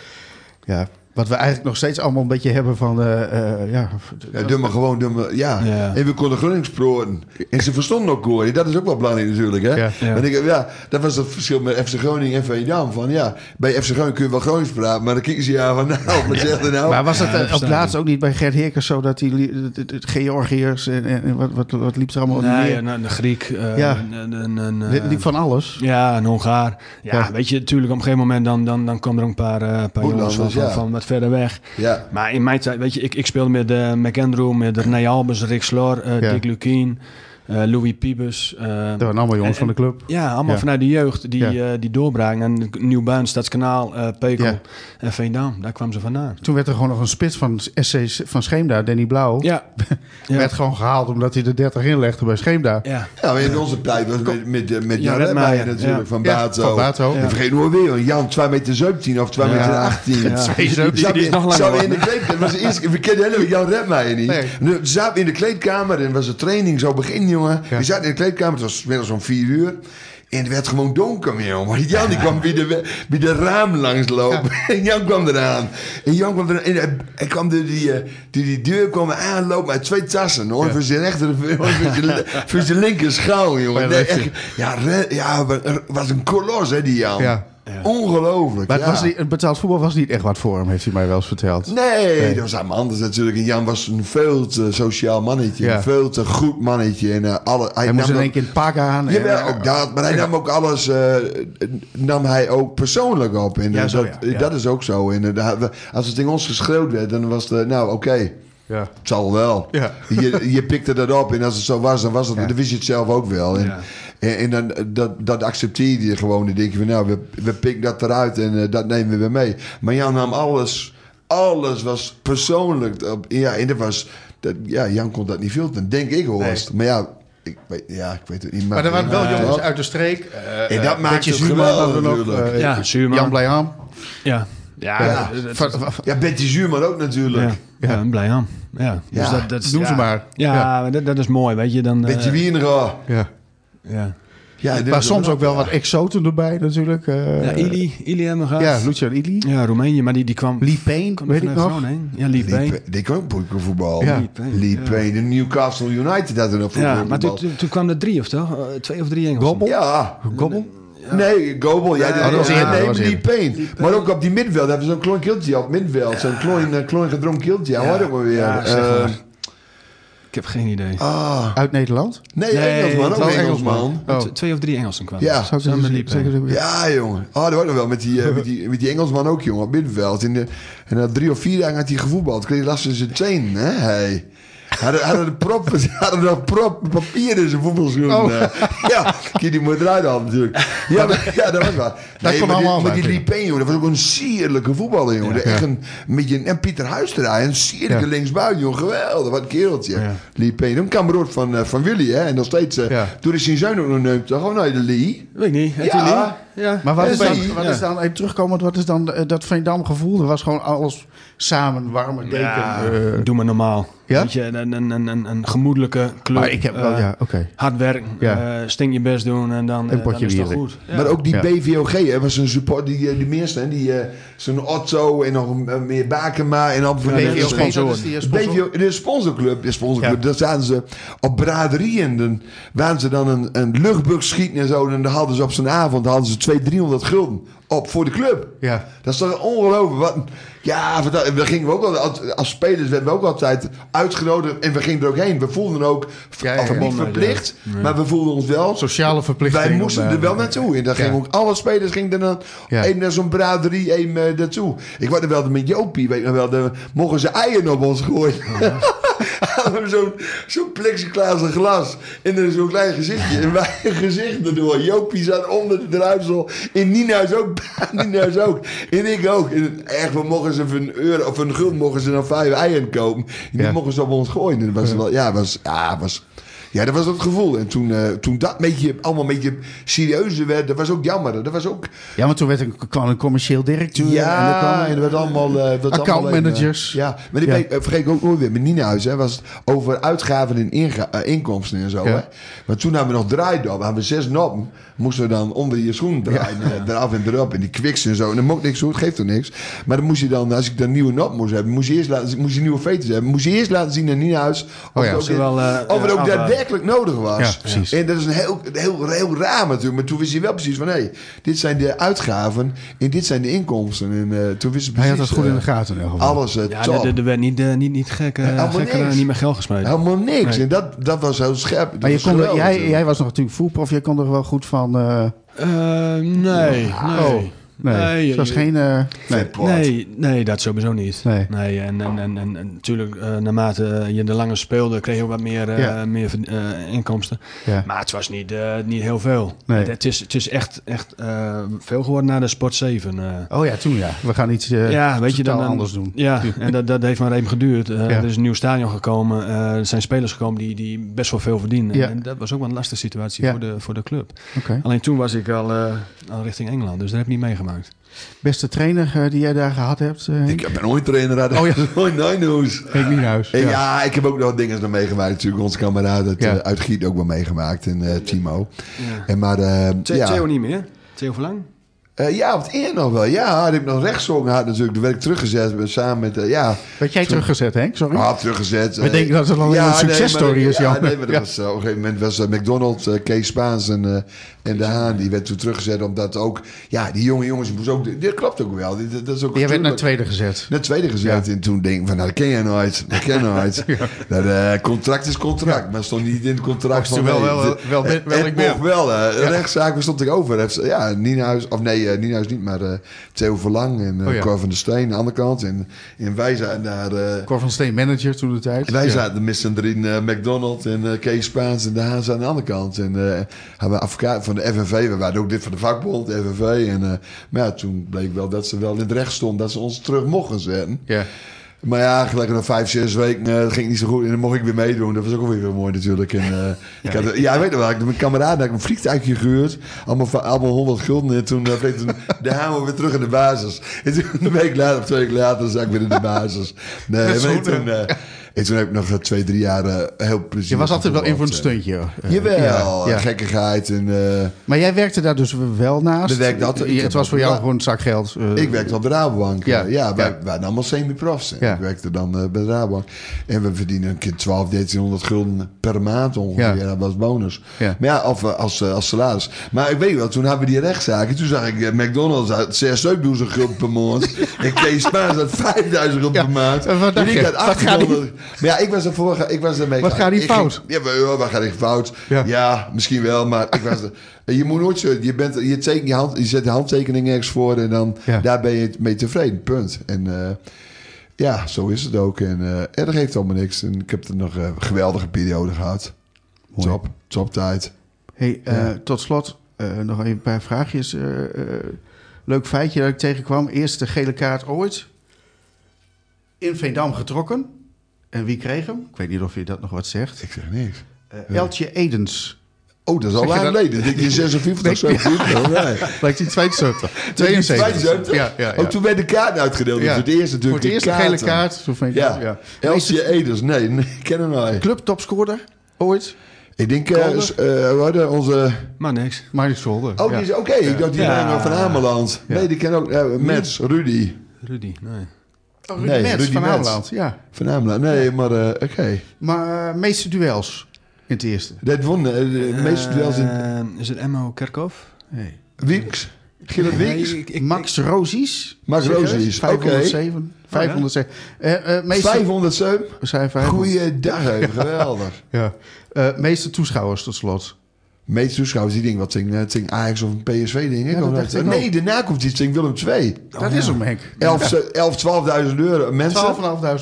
ja, wat we eigenlijk nog steeds allemaal een beetje hebben van... eh, eh, ja, Ja, gewoon, maar, ja. Ja. En we konden Gronings proten. En ze verstonden ook Gooi. Dat is ook wel belangrijk natuurlijk, hè. Ja. Ja. Want ik, ja, dat was het verschil met FC Groningen en Veendam. Van ja, bij FC Groningen kun je wel Gronings praten, maar dan kijken ze aan van, nou, wat zegt er nou? Maar was het Ja, eh, dat op laatst ook niet bij Gert Heerkens zo dat die Georgiërs en, en, en wat, wat, wat liep er allemaal Nee, meer? een, een Griek. eh, Ja. een, een, een, eh, liep van alles. ja, een Hongaar. Ja, Ja. weet je, natuurlijk op een gegeven moment dan, dan, dan komen er een paar, eh paar jongens van, van, ja. van verder weg. Ja, Maar in mijn tijd, weet je, ik, ik speelde met uh, McAndrew, met René Albers, Rick Slor, eh. Dick Lukien, eh, Louis Piebus. eh, Dat waren allemaal jongens en- van de club. ja, allemaal Ja. vanuit de jeugd die, Ja. eh, die doorbraken. En Nieuwbuin, Stadskanaal, eh Pekel Ja. en Veendam, daar kwamen ze vandaan. Toen werd er gewoon nog een spits van SC van Scheemda, Danny Blauw. Ja, ja. Werd gewoon gehaald omdat hij de 30 inlegde bij Scheemda. ja. ja in onze tijd was met, met, met, met Ja, Jan Redmeijer, natuurlijk, ja. van Ja, Bato. van Bato. En vergeet nooit weer, Jan 2 meter 17 of 2 Ja. meter 18. Ja. Twee Die- die- is nog langer. in de kleedkamer. Dat was de eerste keer. We kenden helemaal Jan Redmeijer niet. Zaten we in de kleedkamer en was de training zo begin, jongen. Ja. We zaten in de kleedkamer, het was inmiddels zo'n vier uur. En het werd gewoon donker, meer, jongen. Maar Jan die kwam bij de, bij de raam langs lopen. En Jan kwam eraan. En Jan kwam eraan. En hij, hij kwam door die, eh, door die deur kwam aanlopen met twee tassen. Hoor. Ja. Voor zijn rechter, voor zijn, voor zijn linker schouw, jongen. Ja, echt, ja, ja, was een kolos, hè, die Jan. Ja. Ongelooflijk, Maar het, ja. was niet, het betaald voetbal was niet echt wat voor hem, heeft hij mij wel eens verteld. Nee, dat was allemaal anders natuurlijk. En Jan was een veel te sociaal mannetje. Ja. Een veel te goed mannetje. En, eh, alle, hij Hij moest nam in één keer in het pak aan. en- Jawel, ook dat. Maar hij nam ook alles, eh, nam hij ook persoonlijk op. En Ja, eh, zo, dat, ja, ja. dat is ook zo. En als het tegen ons geschreeuwd werd, dan was het, nou oké, Ja. het zal wel. Ja. Je, je pikte dat op en als het zo was, dan was het, Ja. dan wist je het zelf ook wel. En, Ja. En, en dan, dat, dat accepteer je gewoon. Dan denk je van, nou, we, we pikken dat eruit en eh, dat nemen we weer mee. Maar Jan nam alles, alles was persoonlijk. Op, ja, en dat was, dat, ja, Jan kon dat niet filteren, denk ik Horst. Maar ja, ik weet, ja, ik weet het niet. Maar er waren wel jongens uit de streek. eh, En dat eh, maakt het Zuurman natuurlijk. eh, Ja, Zuurman. Jan Blijham. Ja, ja, Ja. Ja, Betty Zuurman ook natuurlijk. ja, ja, een blij aan. Ja, dus Ja, dat, dat is- noem ze maar. Ja, Ja. Dat, dat is mooi, weet je. Dan, eh, Betty Wienera. Ja. Ja. Ja, Maar soms ook wel ja. wat exoten erbij natuurlijk. eh, ja, Ili, Ili hebben we gehad. Ja, Lucian Ili. Ja, Roemenië, maar die, die kwam... Lee Payne, kwam weet ik nog. Groningen. Ja, Lee Lee Payne. Die kwam ook boekenvoetbal. Ja. Lee Payne, Lee ja. Payne, de Newcastle United had er nog Ja, maar toen, voetbal. toen, toen kwam er drie of toch? Eh, twee of drie Engelsen. Gobbel? Ja. Gobbel? Nee, Gobel. Ja, Nee, dat was eerder, nee, Lee. Payne. Maar ook op die middenveld hebben ze zo'n klein kiltje op middenveld. Zo'n klein, eh, klein gedronken kiltje. Ja, hoor ik maar weer. Ja, zeg Eh, maar. Ik heb geen idee. ah, Uit Nederland? nee, Nee, Engelsman. Ook Engelsman. Oh. Twee of drie Engelsen kwamen. Ja. Zou ik Samen zeker- Ja, jongen. Oh, dat was nog wel met die, eh, met, die, met die Engelsman ook, jongen, op middenveld. In de, en na drie of vier dagen had hij gevoetbald. Kreeg hij last van zijn teen, hè? Hey. Hadden, hadden de prop, hadden nog prop papier in zijn voetbalschoen. Oh. eh. ja, kun die moet eruit halen natuurlijk. Ja, maar, ja dat was wel. Nee, kwam maar die, allemaal maar die Payne, jongen, dat was ook een sierlijke voetballer, jongen. Ja. Echt een, een beetje een, en Pieter Huistra, een sierlijke Ja. linksbuiten, jongen. Geweldig, wat een kereltje. Ja. Payne, een kameroot van, eh, van Willy, hè. En nog steeds, eh, Ja. toen is zijn zoon ook nog neukt. Gewoon naar de Lee. Weet ik niet. Heet Ja. Ja. Maar wat Ja, is dan, wat Ja. is dan even terugkomend, wat is dan eh, dat Veendam gevoel? Er was gewoon alles samen, warme deken. Ja, eh, doe maar normaal. Ja? Weet je, een, een, een, een, een gemoedelijke club. maar ik heb wel, eh, ja, oké. Hard werken, Ja. eh, sting je best doen en dan, Een eh, potje dan is het goed. Ja. Maar ook die Ja. BVOG, hè, was een support, die, die meeste, hè, die, zo'n Otto en nog meer Bakema en die dat is BVOG, sponsoren. dat is die sponsor. BVO, de sponsorclub, de sponsorclub, Ja. daar zaten ze op braderie en dan waren ze dan een, een luchtbug schieten en zo. En dan hadden ze op zo'n avond hadden ze 200, 300 gulden op voor de club. Ja. Dat is toch ongelooflijk. Wat, ja, we gingen ook al, als, spelers werden we ook altijd uitgenodigd en we gingen er ook heen. We voelden ook Ja, ja, of ja. niet Verbonden, verplicht, maar we voelden ons wel. Sociale verplichtingen. Wij moesten er wel naartoe. En dan gingen ook alle spelers gingen er dan Ja. één naar zo'n braderie, één eh, daartoe. Ik word er wel met Jopie, weet nog wel, de, mogen ze eieren op ons gooien. Hadden we zo'n zo'n plexiglas glas en er zo'n klein gezichtje. En wij gezicht erdoor. Jopie zat onder de druipsel. En Nienhuis ook. Nienhuis ook. En ik ook. En echt, we mogen ze voor een euro of een gulden mogen ze dan vijf eieren kopen. En die Ja. mogen ze op ons gooien. En dat was wel, ja, was, ja, was, ja, dat was het gevoel. En toen, eh, toen dat beetje, allemaal een beetje serieuzer werd, dat was ook jammer. Dat was ook, Ja, want toen werd een, kwam een commercieel directeur. en er ja, kwam- en er werd allemaal... werd allemaal Accountmanagers. ja, maar Ja. eh, vergeet ik ook nooit weer. Met Nienhuis, hè, was het over uitgaven en inkomsten en zo. Ja. Hè. Maar toen hadden we nog draaidop, hadden we zes noppen. Moesten we dan onder je schoen draaien, eh, eraf en erop. En die kwiks en zo. En dat mocht niks, het geeft toch niks. Maar dan moest je dan, als ik dan nieuwe nop moest hebben, moest je eerst laten, moest je nieuwe veters hebben. Moest je eerst laten zien aan Nienhuis of, Oh ja. het, ook, wel, eh, of het ook afwagen. daadwerkelijk nodig was. Ja, precies. En dat is een heel, heel, heel raar natuurlijk. Maar toen wist hij wel precies van, hé, dit zijn de uitgaven en dit zijn de inkomsten. En eh, toen wist hij Hij precies... had dat goed in de eh, gaten. in ieder geval. alles uh, Ja, top. er, er werd niet, eh, niet, niet gek, eh, Helemaal gekker, niks. niet meer geld gesmeten. Helemaal niks. Nee. En dat, dat was heel scherp. Dat maar je was kon, er- jij, was nog natuurlijk voetprof. Jij kon er wel goed van... eh, Eh, nee, nee. Oh, nee, Nee, het was geen... eh, nee. Nee, nee, dat sowieso niet. Nee. en, en, en, en, en natuurlijk, eh, naarmate je er langer speelde, kreeg je ook wat meer, eh, Ja. meer eh, inkomsten. Ja. Maar het was niet, eh, niet heel veel. Nee. Het, het is, het is echt, echt eh, veel geworden na de Sport 7. eh. Oh ja, toen ja. We gaan iets eh, ja, weet je, totaal dan, dan- anders doen. Ja, en dat, dat heeft maar even geduurd. Eh, Ja. Er is een nieuw stadion gekomen. eh, er zijn spelers gekomen die, die best wel veel verdienen. Ja. En dat was ook wel een lastige situatie Ja. voor, de, voor de club. Oké. Alleen toen was ik al, eh, al richting Engeland, dus dat heb ik niet meegemaakt. Beste trainer eh, die jij daar gehad hebt? eh Ik ben ooit trainer uit Oh ja. nooit nooit nieuws. Henk Nienhuis. En ja. ik heb ook nog dingen nog meegemaakt. Natuurlijk, onze kameraad uit, Ja. eh, uit Giet ook wel meegemaakt. En eh, Timo. Ja. En maar, Theo ja. Theo niet meer? Theo Verlang? Eh, ja, wat eer nog wel. Ja, had ik nog rechtszong gehad natuurlijk. Toen werd ik teruggezet samen met, eh, ja, Werd jij teruggezet, Henk? Sorry. Ah, teruggezet. We eh, denken dat het al een successtory is, Ja, Jan. nee, maar dat Ja. was, op een gegeven moment was McDonald's, Kees Spaans en, en De Haan. Die werd toen teruggezet omdat ook... Ja, die jonge jongens moesten ook... Dit klopt ook wel. Dit, dat is ook Jij werd naar tweede gezet. naar tweede gezet. Ja. En toen denk ik van, nou, dat ken je nooit. Dat ken je nooit. Dat contract is contract. Maar stond niet in het contract van... wel- wel- wel- wel- wel ik ben. wel. Rechtszaak stond ik over. Ja, Nienhuis... Of nee, eh, Nienhuis niet, maar eh, Theo Verlang en eh Oh ja. Cor van der Steen aan de andere kant. En, en wij zijn daar... Cor van Steen, manager toen de tijd. en wij Ja. zaten met z'n drieën McDonald's en Kees Spaans en de Haas aan de andere kant. En hebben we advocaat van de FNV. We waren ook dit van de vakbond, de FNV. En, maar ja, toen bleek wel dat ze wel in het recht stond dat ze ons terug mochten zetten. Ja. Maar ja, gelijk na vijf, zes weken eh, ging het niet zo goed. En dan mocht ik weer meedoen. Dat was ook weer mooi natuurlijk. En, eh, ik had, ja, weet je wel. Ik mijn kameraden had ik een vliegtuigje gehuurd. Allemaal, allemaal 100 gulden. En toen uh, toen, de hamer weer terug in de basis. En toen een week later, of twee weken later, zat ik weer in de basis. Nee, maar goed, toen, eh, en toen heb ik nog eh, twee, drie jaar eh, heel plezier. Je was altijd wel in voor een gevoetbald, stuntje. eh. eh. Jawel, Ja, ja. gekkigheid. En, eh, Maar jij werkte daar dus wel naast. Ik Het was voor jou gewoon een zak geld. eh. Ik werkte op de Rabobank. Ja, Ja, wij ja. waren allemaal semi-profs. Ik werkte dan eh, bij de Rabobank. En we verdienen een keer 12, 1300 gulden per maand ongeveer. Dat was bonus. Maar ja, of eh, als, eh, als salaris. Maar ik weet wel, toen hadden we die rechtszaak. En toen zag ik eh, McDonald's uit 6.000 gulden per maand. en Kees Spaans uit 5000 gulden per maand. En ik had Wat gaat 800. Maar ja, ik was ervoor. ge- Ik was ermee Wat gaat ik ging- fout? ja, wat gaat hier fout? Ja. Ja. misschien wel, maar ik was er. Je moet nooit zo. Je, bent, je, teken, je, hand, je zet de handtekening ergens voor en dan Ja. daar ben je mee tevreden. Punt. En eh, ja, zo is het ook. En, eh, en dat geeft allemaal niks. En ik heb er nog een geweldige periode gehad. Mooi. Top, top tijd. Hey, eh, tot slot eh, nog even een paar vraagjes. eh, eh, leuk feitje dat ik tegenkwam. Eerste gele kaart ooit. In Veendam getrokken. En wie kreeg hem? Ik weet niet of je dat nog wat zegt. Ik zeg niks. Eh, Eltje Edens. Oh, dat is al Zeg je lang dat- geleden. Denk je 56, Nee. 57? Nee. Lijkt die 72. 72. 72? Ja, ja, ja. Oh, toen werd de kaart uitgedeeld. Ja. Voor het eerst Voor natuurlijk. het eerst de gele kaart. Zo Veendam, Ja. ja. Elsje Eders. Nee, nee, ik ken hem nooit. Club topscorer ooit. Ik denk, eh s- eh, we hadden onze... Maar niks. Mark Zolder. Oh, die is oké. Ik dacht die Ja. van Ameland. Ja. Nee, die ken ook... eh Mets, Rudy. Rudy, nee. Oh, Rudy Nee, Mets Rudy van. Ameland. Ja. Van Ameland. Nee, maar eh, oké. Maar eh, meeste duels in het eerste. Dat won eh, de meeste duels in... Is het Emmo Kerkhoff? Nee. Wieks? Nee, Wieks. ik- ik- Max Rozies. Max? Rozies, oké. 507. 507. Eh, eh, meeste, 507. we zijn 500. Goeiedag, geweldig. Ja. Eh, meeste toeschouwers tot slot. Meeste toeschouwers die denken, wat zing, het zing Ajax of een PSV, denk ik. Ja, dat Of dacht ik nee, daarna komt iets, zing Willem II. dat is hem, Henk. 11, 11 12.000 euro. Mensen,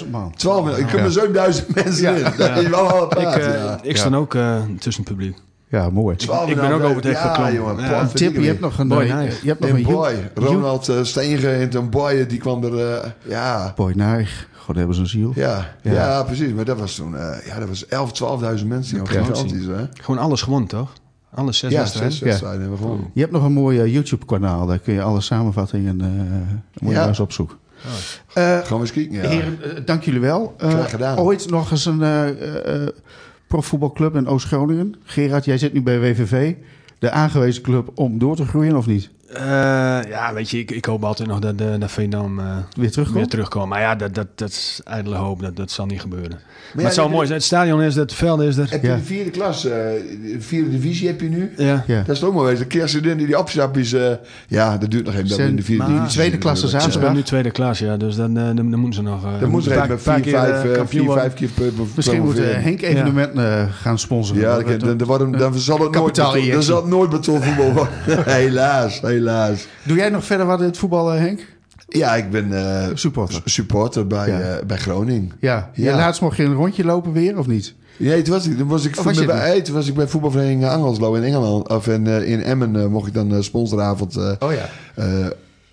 12.500 man. 12, ik kunnen er zo'n duizend mensen Ja. in. Dat is wel al Ik, praat, eh, ja. ik sta ook eh, tussen het publiek. Ja, mooi. 12 ik ben ook over het hek ja, geklommen. jongen. Ja. Tip, je hebt nog een... Boy eh, je hebt nog En een boy, Ronald uh, een boy, die kwam er, eh, ja, Boy Nijg. God, hebben ze een ziel. ja, Ja. ja, precies. Maar dat was toen, eh, ja, dat was 11, 12.000 mensen Ja, gigantisch, hè? Gewoon alles gewonnen, toch? Alle zes Ja, wedstrijden. zes wedstrijden hebben we gewonnen. Je hebt nog een mooi eh, YouTube-kanaal. Daar kun je alle samenvattingen... eh moet je Ja. maar eens opzoeken. Oh. Eh, Gaan we eens kijken, ja. Heren, dank jullie wel. Eh, Graag gedaan. Ooit nog eens een eh, eh, eh, profvoetbalclub in Oost-Groningen. Gerard, jij zit nu bij WVV. De aangewezen club om door te groeien, of niet? Eh, ja, weet je, ik, ik hoop altijd nog dat, de dat Veendam eh, Weer terugkomt? weer terugkomt. Maar ja, dat, dat, dat is ijdele hoop. Dat, dat zal niet gebeuren. Maar, ja, het zou mooi zijn. Het stadion is er, het veld is er. Heb je Ja. de vierde klas, eh, de vierde divisie heb je nu? Ja. Ja. Dat is ook maar wezen. De kerststudent die die opstap is, eh, ja, dat duurt nog even dat in de vierde Maar divisie tweede zitten klasse natuurlijk. Ze nu tweede klas, ja. Dus dan, eh, dan, dan moeten ze nog... eh, Dan moeten ze even vier, vijf, eh, eh, kampioen vier, vijf keer per- per- Misschien moet eh, Henk evenementen eh, gaan sponsoren. Ja, Dat- dan, dan, dat- dan, worden- dan zal het nooit Kapitaal beton, dan injectie. zal het nooit betonvoetbal worden. helaas, helaas. Doe jij nog verder wat in het voetbal, eh, Henk? Ja, ik ben eh, Supporter. supporter bij, Ja. eh, bij Groningen. Ja. Ja. Je laatst mocht je een rondje lopen weer, of niet? Nee, toen was ik, toen was ik, was bij, het hey, toen was ik bij voetbalvereniging Angelslo in Engeland. Of in, in Emmen mocht ik dan sponsoravond Oh ja.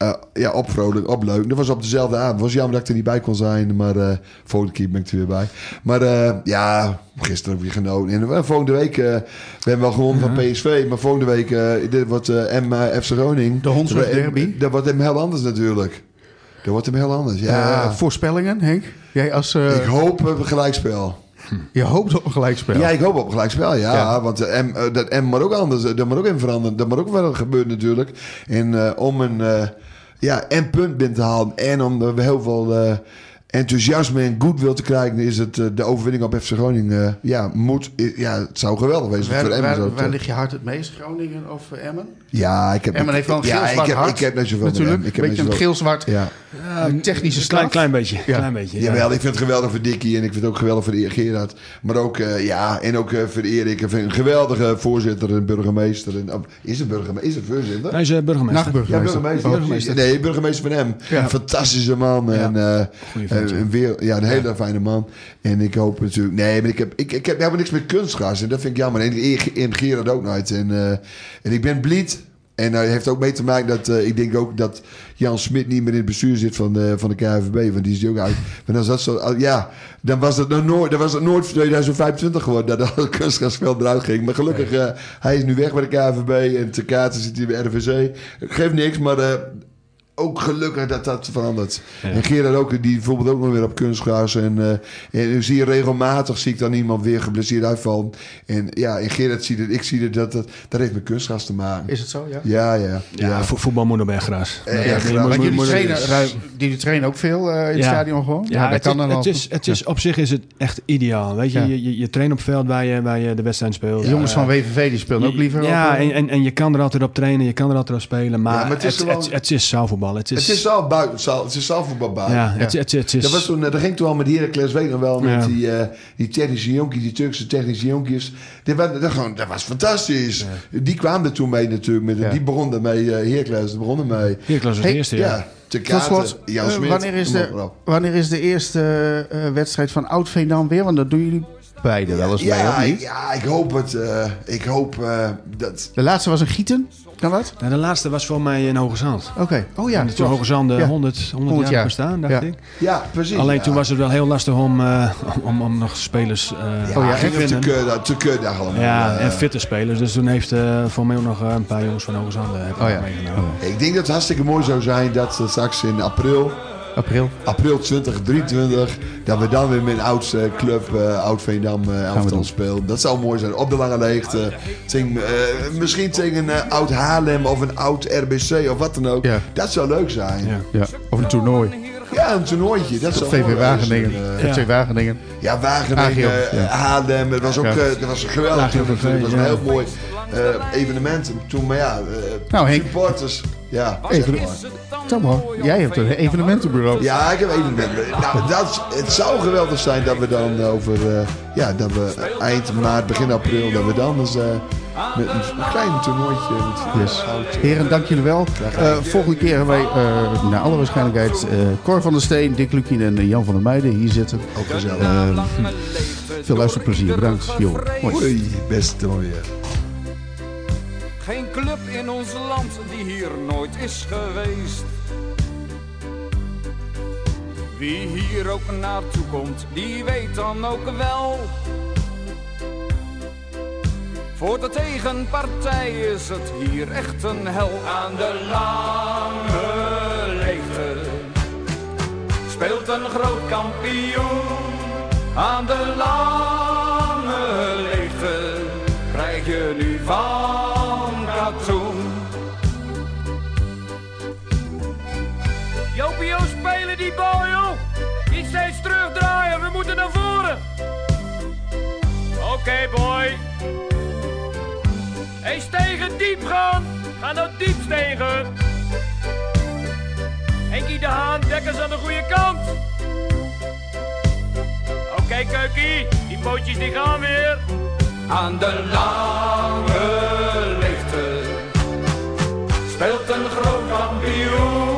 Eh, ja, opvrolijk, opleuk. Dat was op dezelfde avond. Het was jammer dat ik er niet bij kon zijn, maar eh volgende keer ben ik er weer bij. Maar eh, ja, gisteren ook weer genoten. En volgende week, we hebben wel gewonnen van PSV, maar volgende week, dit wordt M FC Groningen. De Hondsrug derby. Dat wordt hem heel anders natuurlijk. Dat wordt hem heel anders, ja. Voorspellingen, Henk? Jij als... ik hoop op een gelijkspel. je hoopt op een gelijkspel. Ja, ik hoop op een gelijkspel, ja. Ja. Want M, dat M moet ook anders. Dat moet ook in veranderen. Dat moet ook wel gebeuren natuurlijk. En om een ja, en punt binnen te halen en om er heel veel eh, enthousiasme en goodwill te krijgen, is het eh, de overwinning op FC Groningen. eh, ja, moet, ja, het zou geweldig wezen Waar, voor Emmen. waar, waar ligt je hart het meest? Groningen of Emmen? ja, ik heb, Emmen heeft wel een ja, geel-zwart ik heb, hart. ik heb net zoveel Natuurlijk, een beetje een geel-zwart Ja. Een technische klein, klein beetje. Ja. Klein beetje ja. Jawel, ik vind het geweldig voor Dikkie en ik vind het ook geweldig voor Gerard. Maar ook, eh, ja, en ook eh, voor Erik. Ik vind een geweldige voorzitter en burgemeester. En, oh, is het burgemeester? Is het voorzitter? Hij is eh, burgemeester. Ja, Nachtburgemeester. burgemeester. Oh, burgemeester. Nee, burgemeester van hem. Ja. Fantastische man. En, Goeie vent, ja. een, weer, ja, een hele fijne man. En ik hoop natuurlijk... Nee, maar ik heb, ik, ik heb helemaal niks met kunstgras. En dat vind ik jammer. En, en Gerard ook nooit. En, eh, en ik ben blied. En dat heeft ook mee te maken dat eh, ik denk ook dat Jan Smit niet meer in het bestuur zit van de, van de KNVB. Want die is die ook uit. Maar als dat zo, al- ja, dan was het nooit, dan was het nooit 2025 geworden dat dat kunstgrasveld eruit ging. Maar gelukkig, eh, hij is nu weg bij de KNVB en te kaarten zit hij bij RVC. Geeft niks, maar eh, ook gelukkig dat dat verandert. Ja. En Gerard ook, die bijvoorbeeld ook nog weer op kunstgras. En, eh, en ik zie je regelmatig, zie ik dan iemand weer geblesseerd uitvallen. En ja, en Gerard ziet het, ik zie het, dat, dat, dat heeft met kunstgras te maken. Is het zo, ja? Ja, ja. Ja, vo- voetbal moet nog bij gras. Eh, Ja, echt Maar jullie trainen, ruim- jullie trainen ook veel eh, in het Ja. stadion gewoon? Ja, dat het, kan dan het, al. is, het is, op zich is het echt ideaal. Weet je, Ja. je, je, je traint op het veld waar je, waar je de wedstrijd speelt. De jongens Ja. van WVV die spelen ook liever Ja, op, eh, en, en, en je kan er altijd op trainen, je kan er altijd op spelen. Maar, Ja, maar het is het, gewoon- het, het is zaalvoetbal. Het is, Het is zelf buiten, zaal- het is zaalvoetbal buiten. ja, het, het, het is... Dat, was toen, dat ging toen al met Heracles, weet nog wel, met Ja. die, eh, die technische jonkies, die Turkse technische jonkies. Dat, was, dat, gewoon, dat was fantastisch. Die kwamen er toen mee natuurlijk. Met, Ja. Die begonnen mee, uh, Heracles begonnen mee. Heracles was Hey, de eerste, Ja, ja. te kaarten, slot, Jan eh, wanneer, is de, wanneer is de eerste eh, wedstrijd van Oud-Veendam weer? Want dat doen jullie beide wel eens mee, ja, of niet? ja, ik hoop het. eh, ik hoop eh, dat... De laatste was een Gieten, kan dat? Nou, de laatste was voor mij in Hoge Zand. Oké. Oh ja, En toen. Hoge Zand eh, Ja. 100, 100, 100 jaar jaar. bestaan, dacht Ja. ik. Ja, precies. Alleen ja. toen was het wel heel lastig om, eh, om, om nog spelers eh Oh ja, te en te vinden. te allemaal. Ja, eh. en fitte spelers. Dus toen heeft eh, voor mij ook nog eh, een paar jongens van Hoge Zand eh, Oh ja. meegenomen. Ik denk dat het hartstikke mooi zou zijn dat ze straks in april, April. april 2023, dat we dan weer met een oudste club, eh Oud Veendam eh elftal spelen. Dat zou mooi zijn. Op de lange leegte. Tegen, eh, misschien tegen een eh, oud Haarlem of een oud RBC of wat dan ook. Ja. Dat zou leuk zijn. Ja, Ja. Ja. Of een toernooi. een toernooitje. Dat zou VV. Wageningen. Eh, FC Wageningen. ja, Wageningen, eh, ja. Haarlem. Het was ook Ja. eh, dat was een geweldig. Het was een ja. heel mooi. Eh, evenementen. Toen, maar ja, eh, Nou, Henk. supporters. Ja, Even-. Tom, hoor, jij hebt een evenementenbureau. Ja, ik heb evenementen. Nou, dat, het zou geweldig zijn dat we dan over, eh, ja, dat we eind maart, begin april, dat we dan eens eh, met een, klein toernooitje met Yes. Heren, dank jullie wel. Eh, volgende keer hebben wij, eh, naar alle waarschijnlijkheid, eh, Cor van der Steen, Dick Lukien en Jan van der Meijden hier zitten. Ook gezellig. Veel luisterplezier. Bedankt. Jo. Hoi. Oei, best mooi. Geen club in ons land die hier nooit is geweest. Wie hier ook naartoe komt, die weet dan ook wel. Voor de tegenpartij is het hier echt een hel. Aan de lange leegte speelt een groot kampioen. Aan de lange Niet steeds terugdraaien, we moeten naar voren! Oké, boy. Hé, stegen, diep gaan! Ga nou diep stegen! Henkie de Haan, dekkers aan de goede kant! Oké, Keukie, die pootjes die gaan weer! Aan de lange leegte speelt een groot kampioen.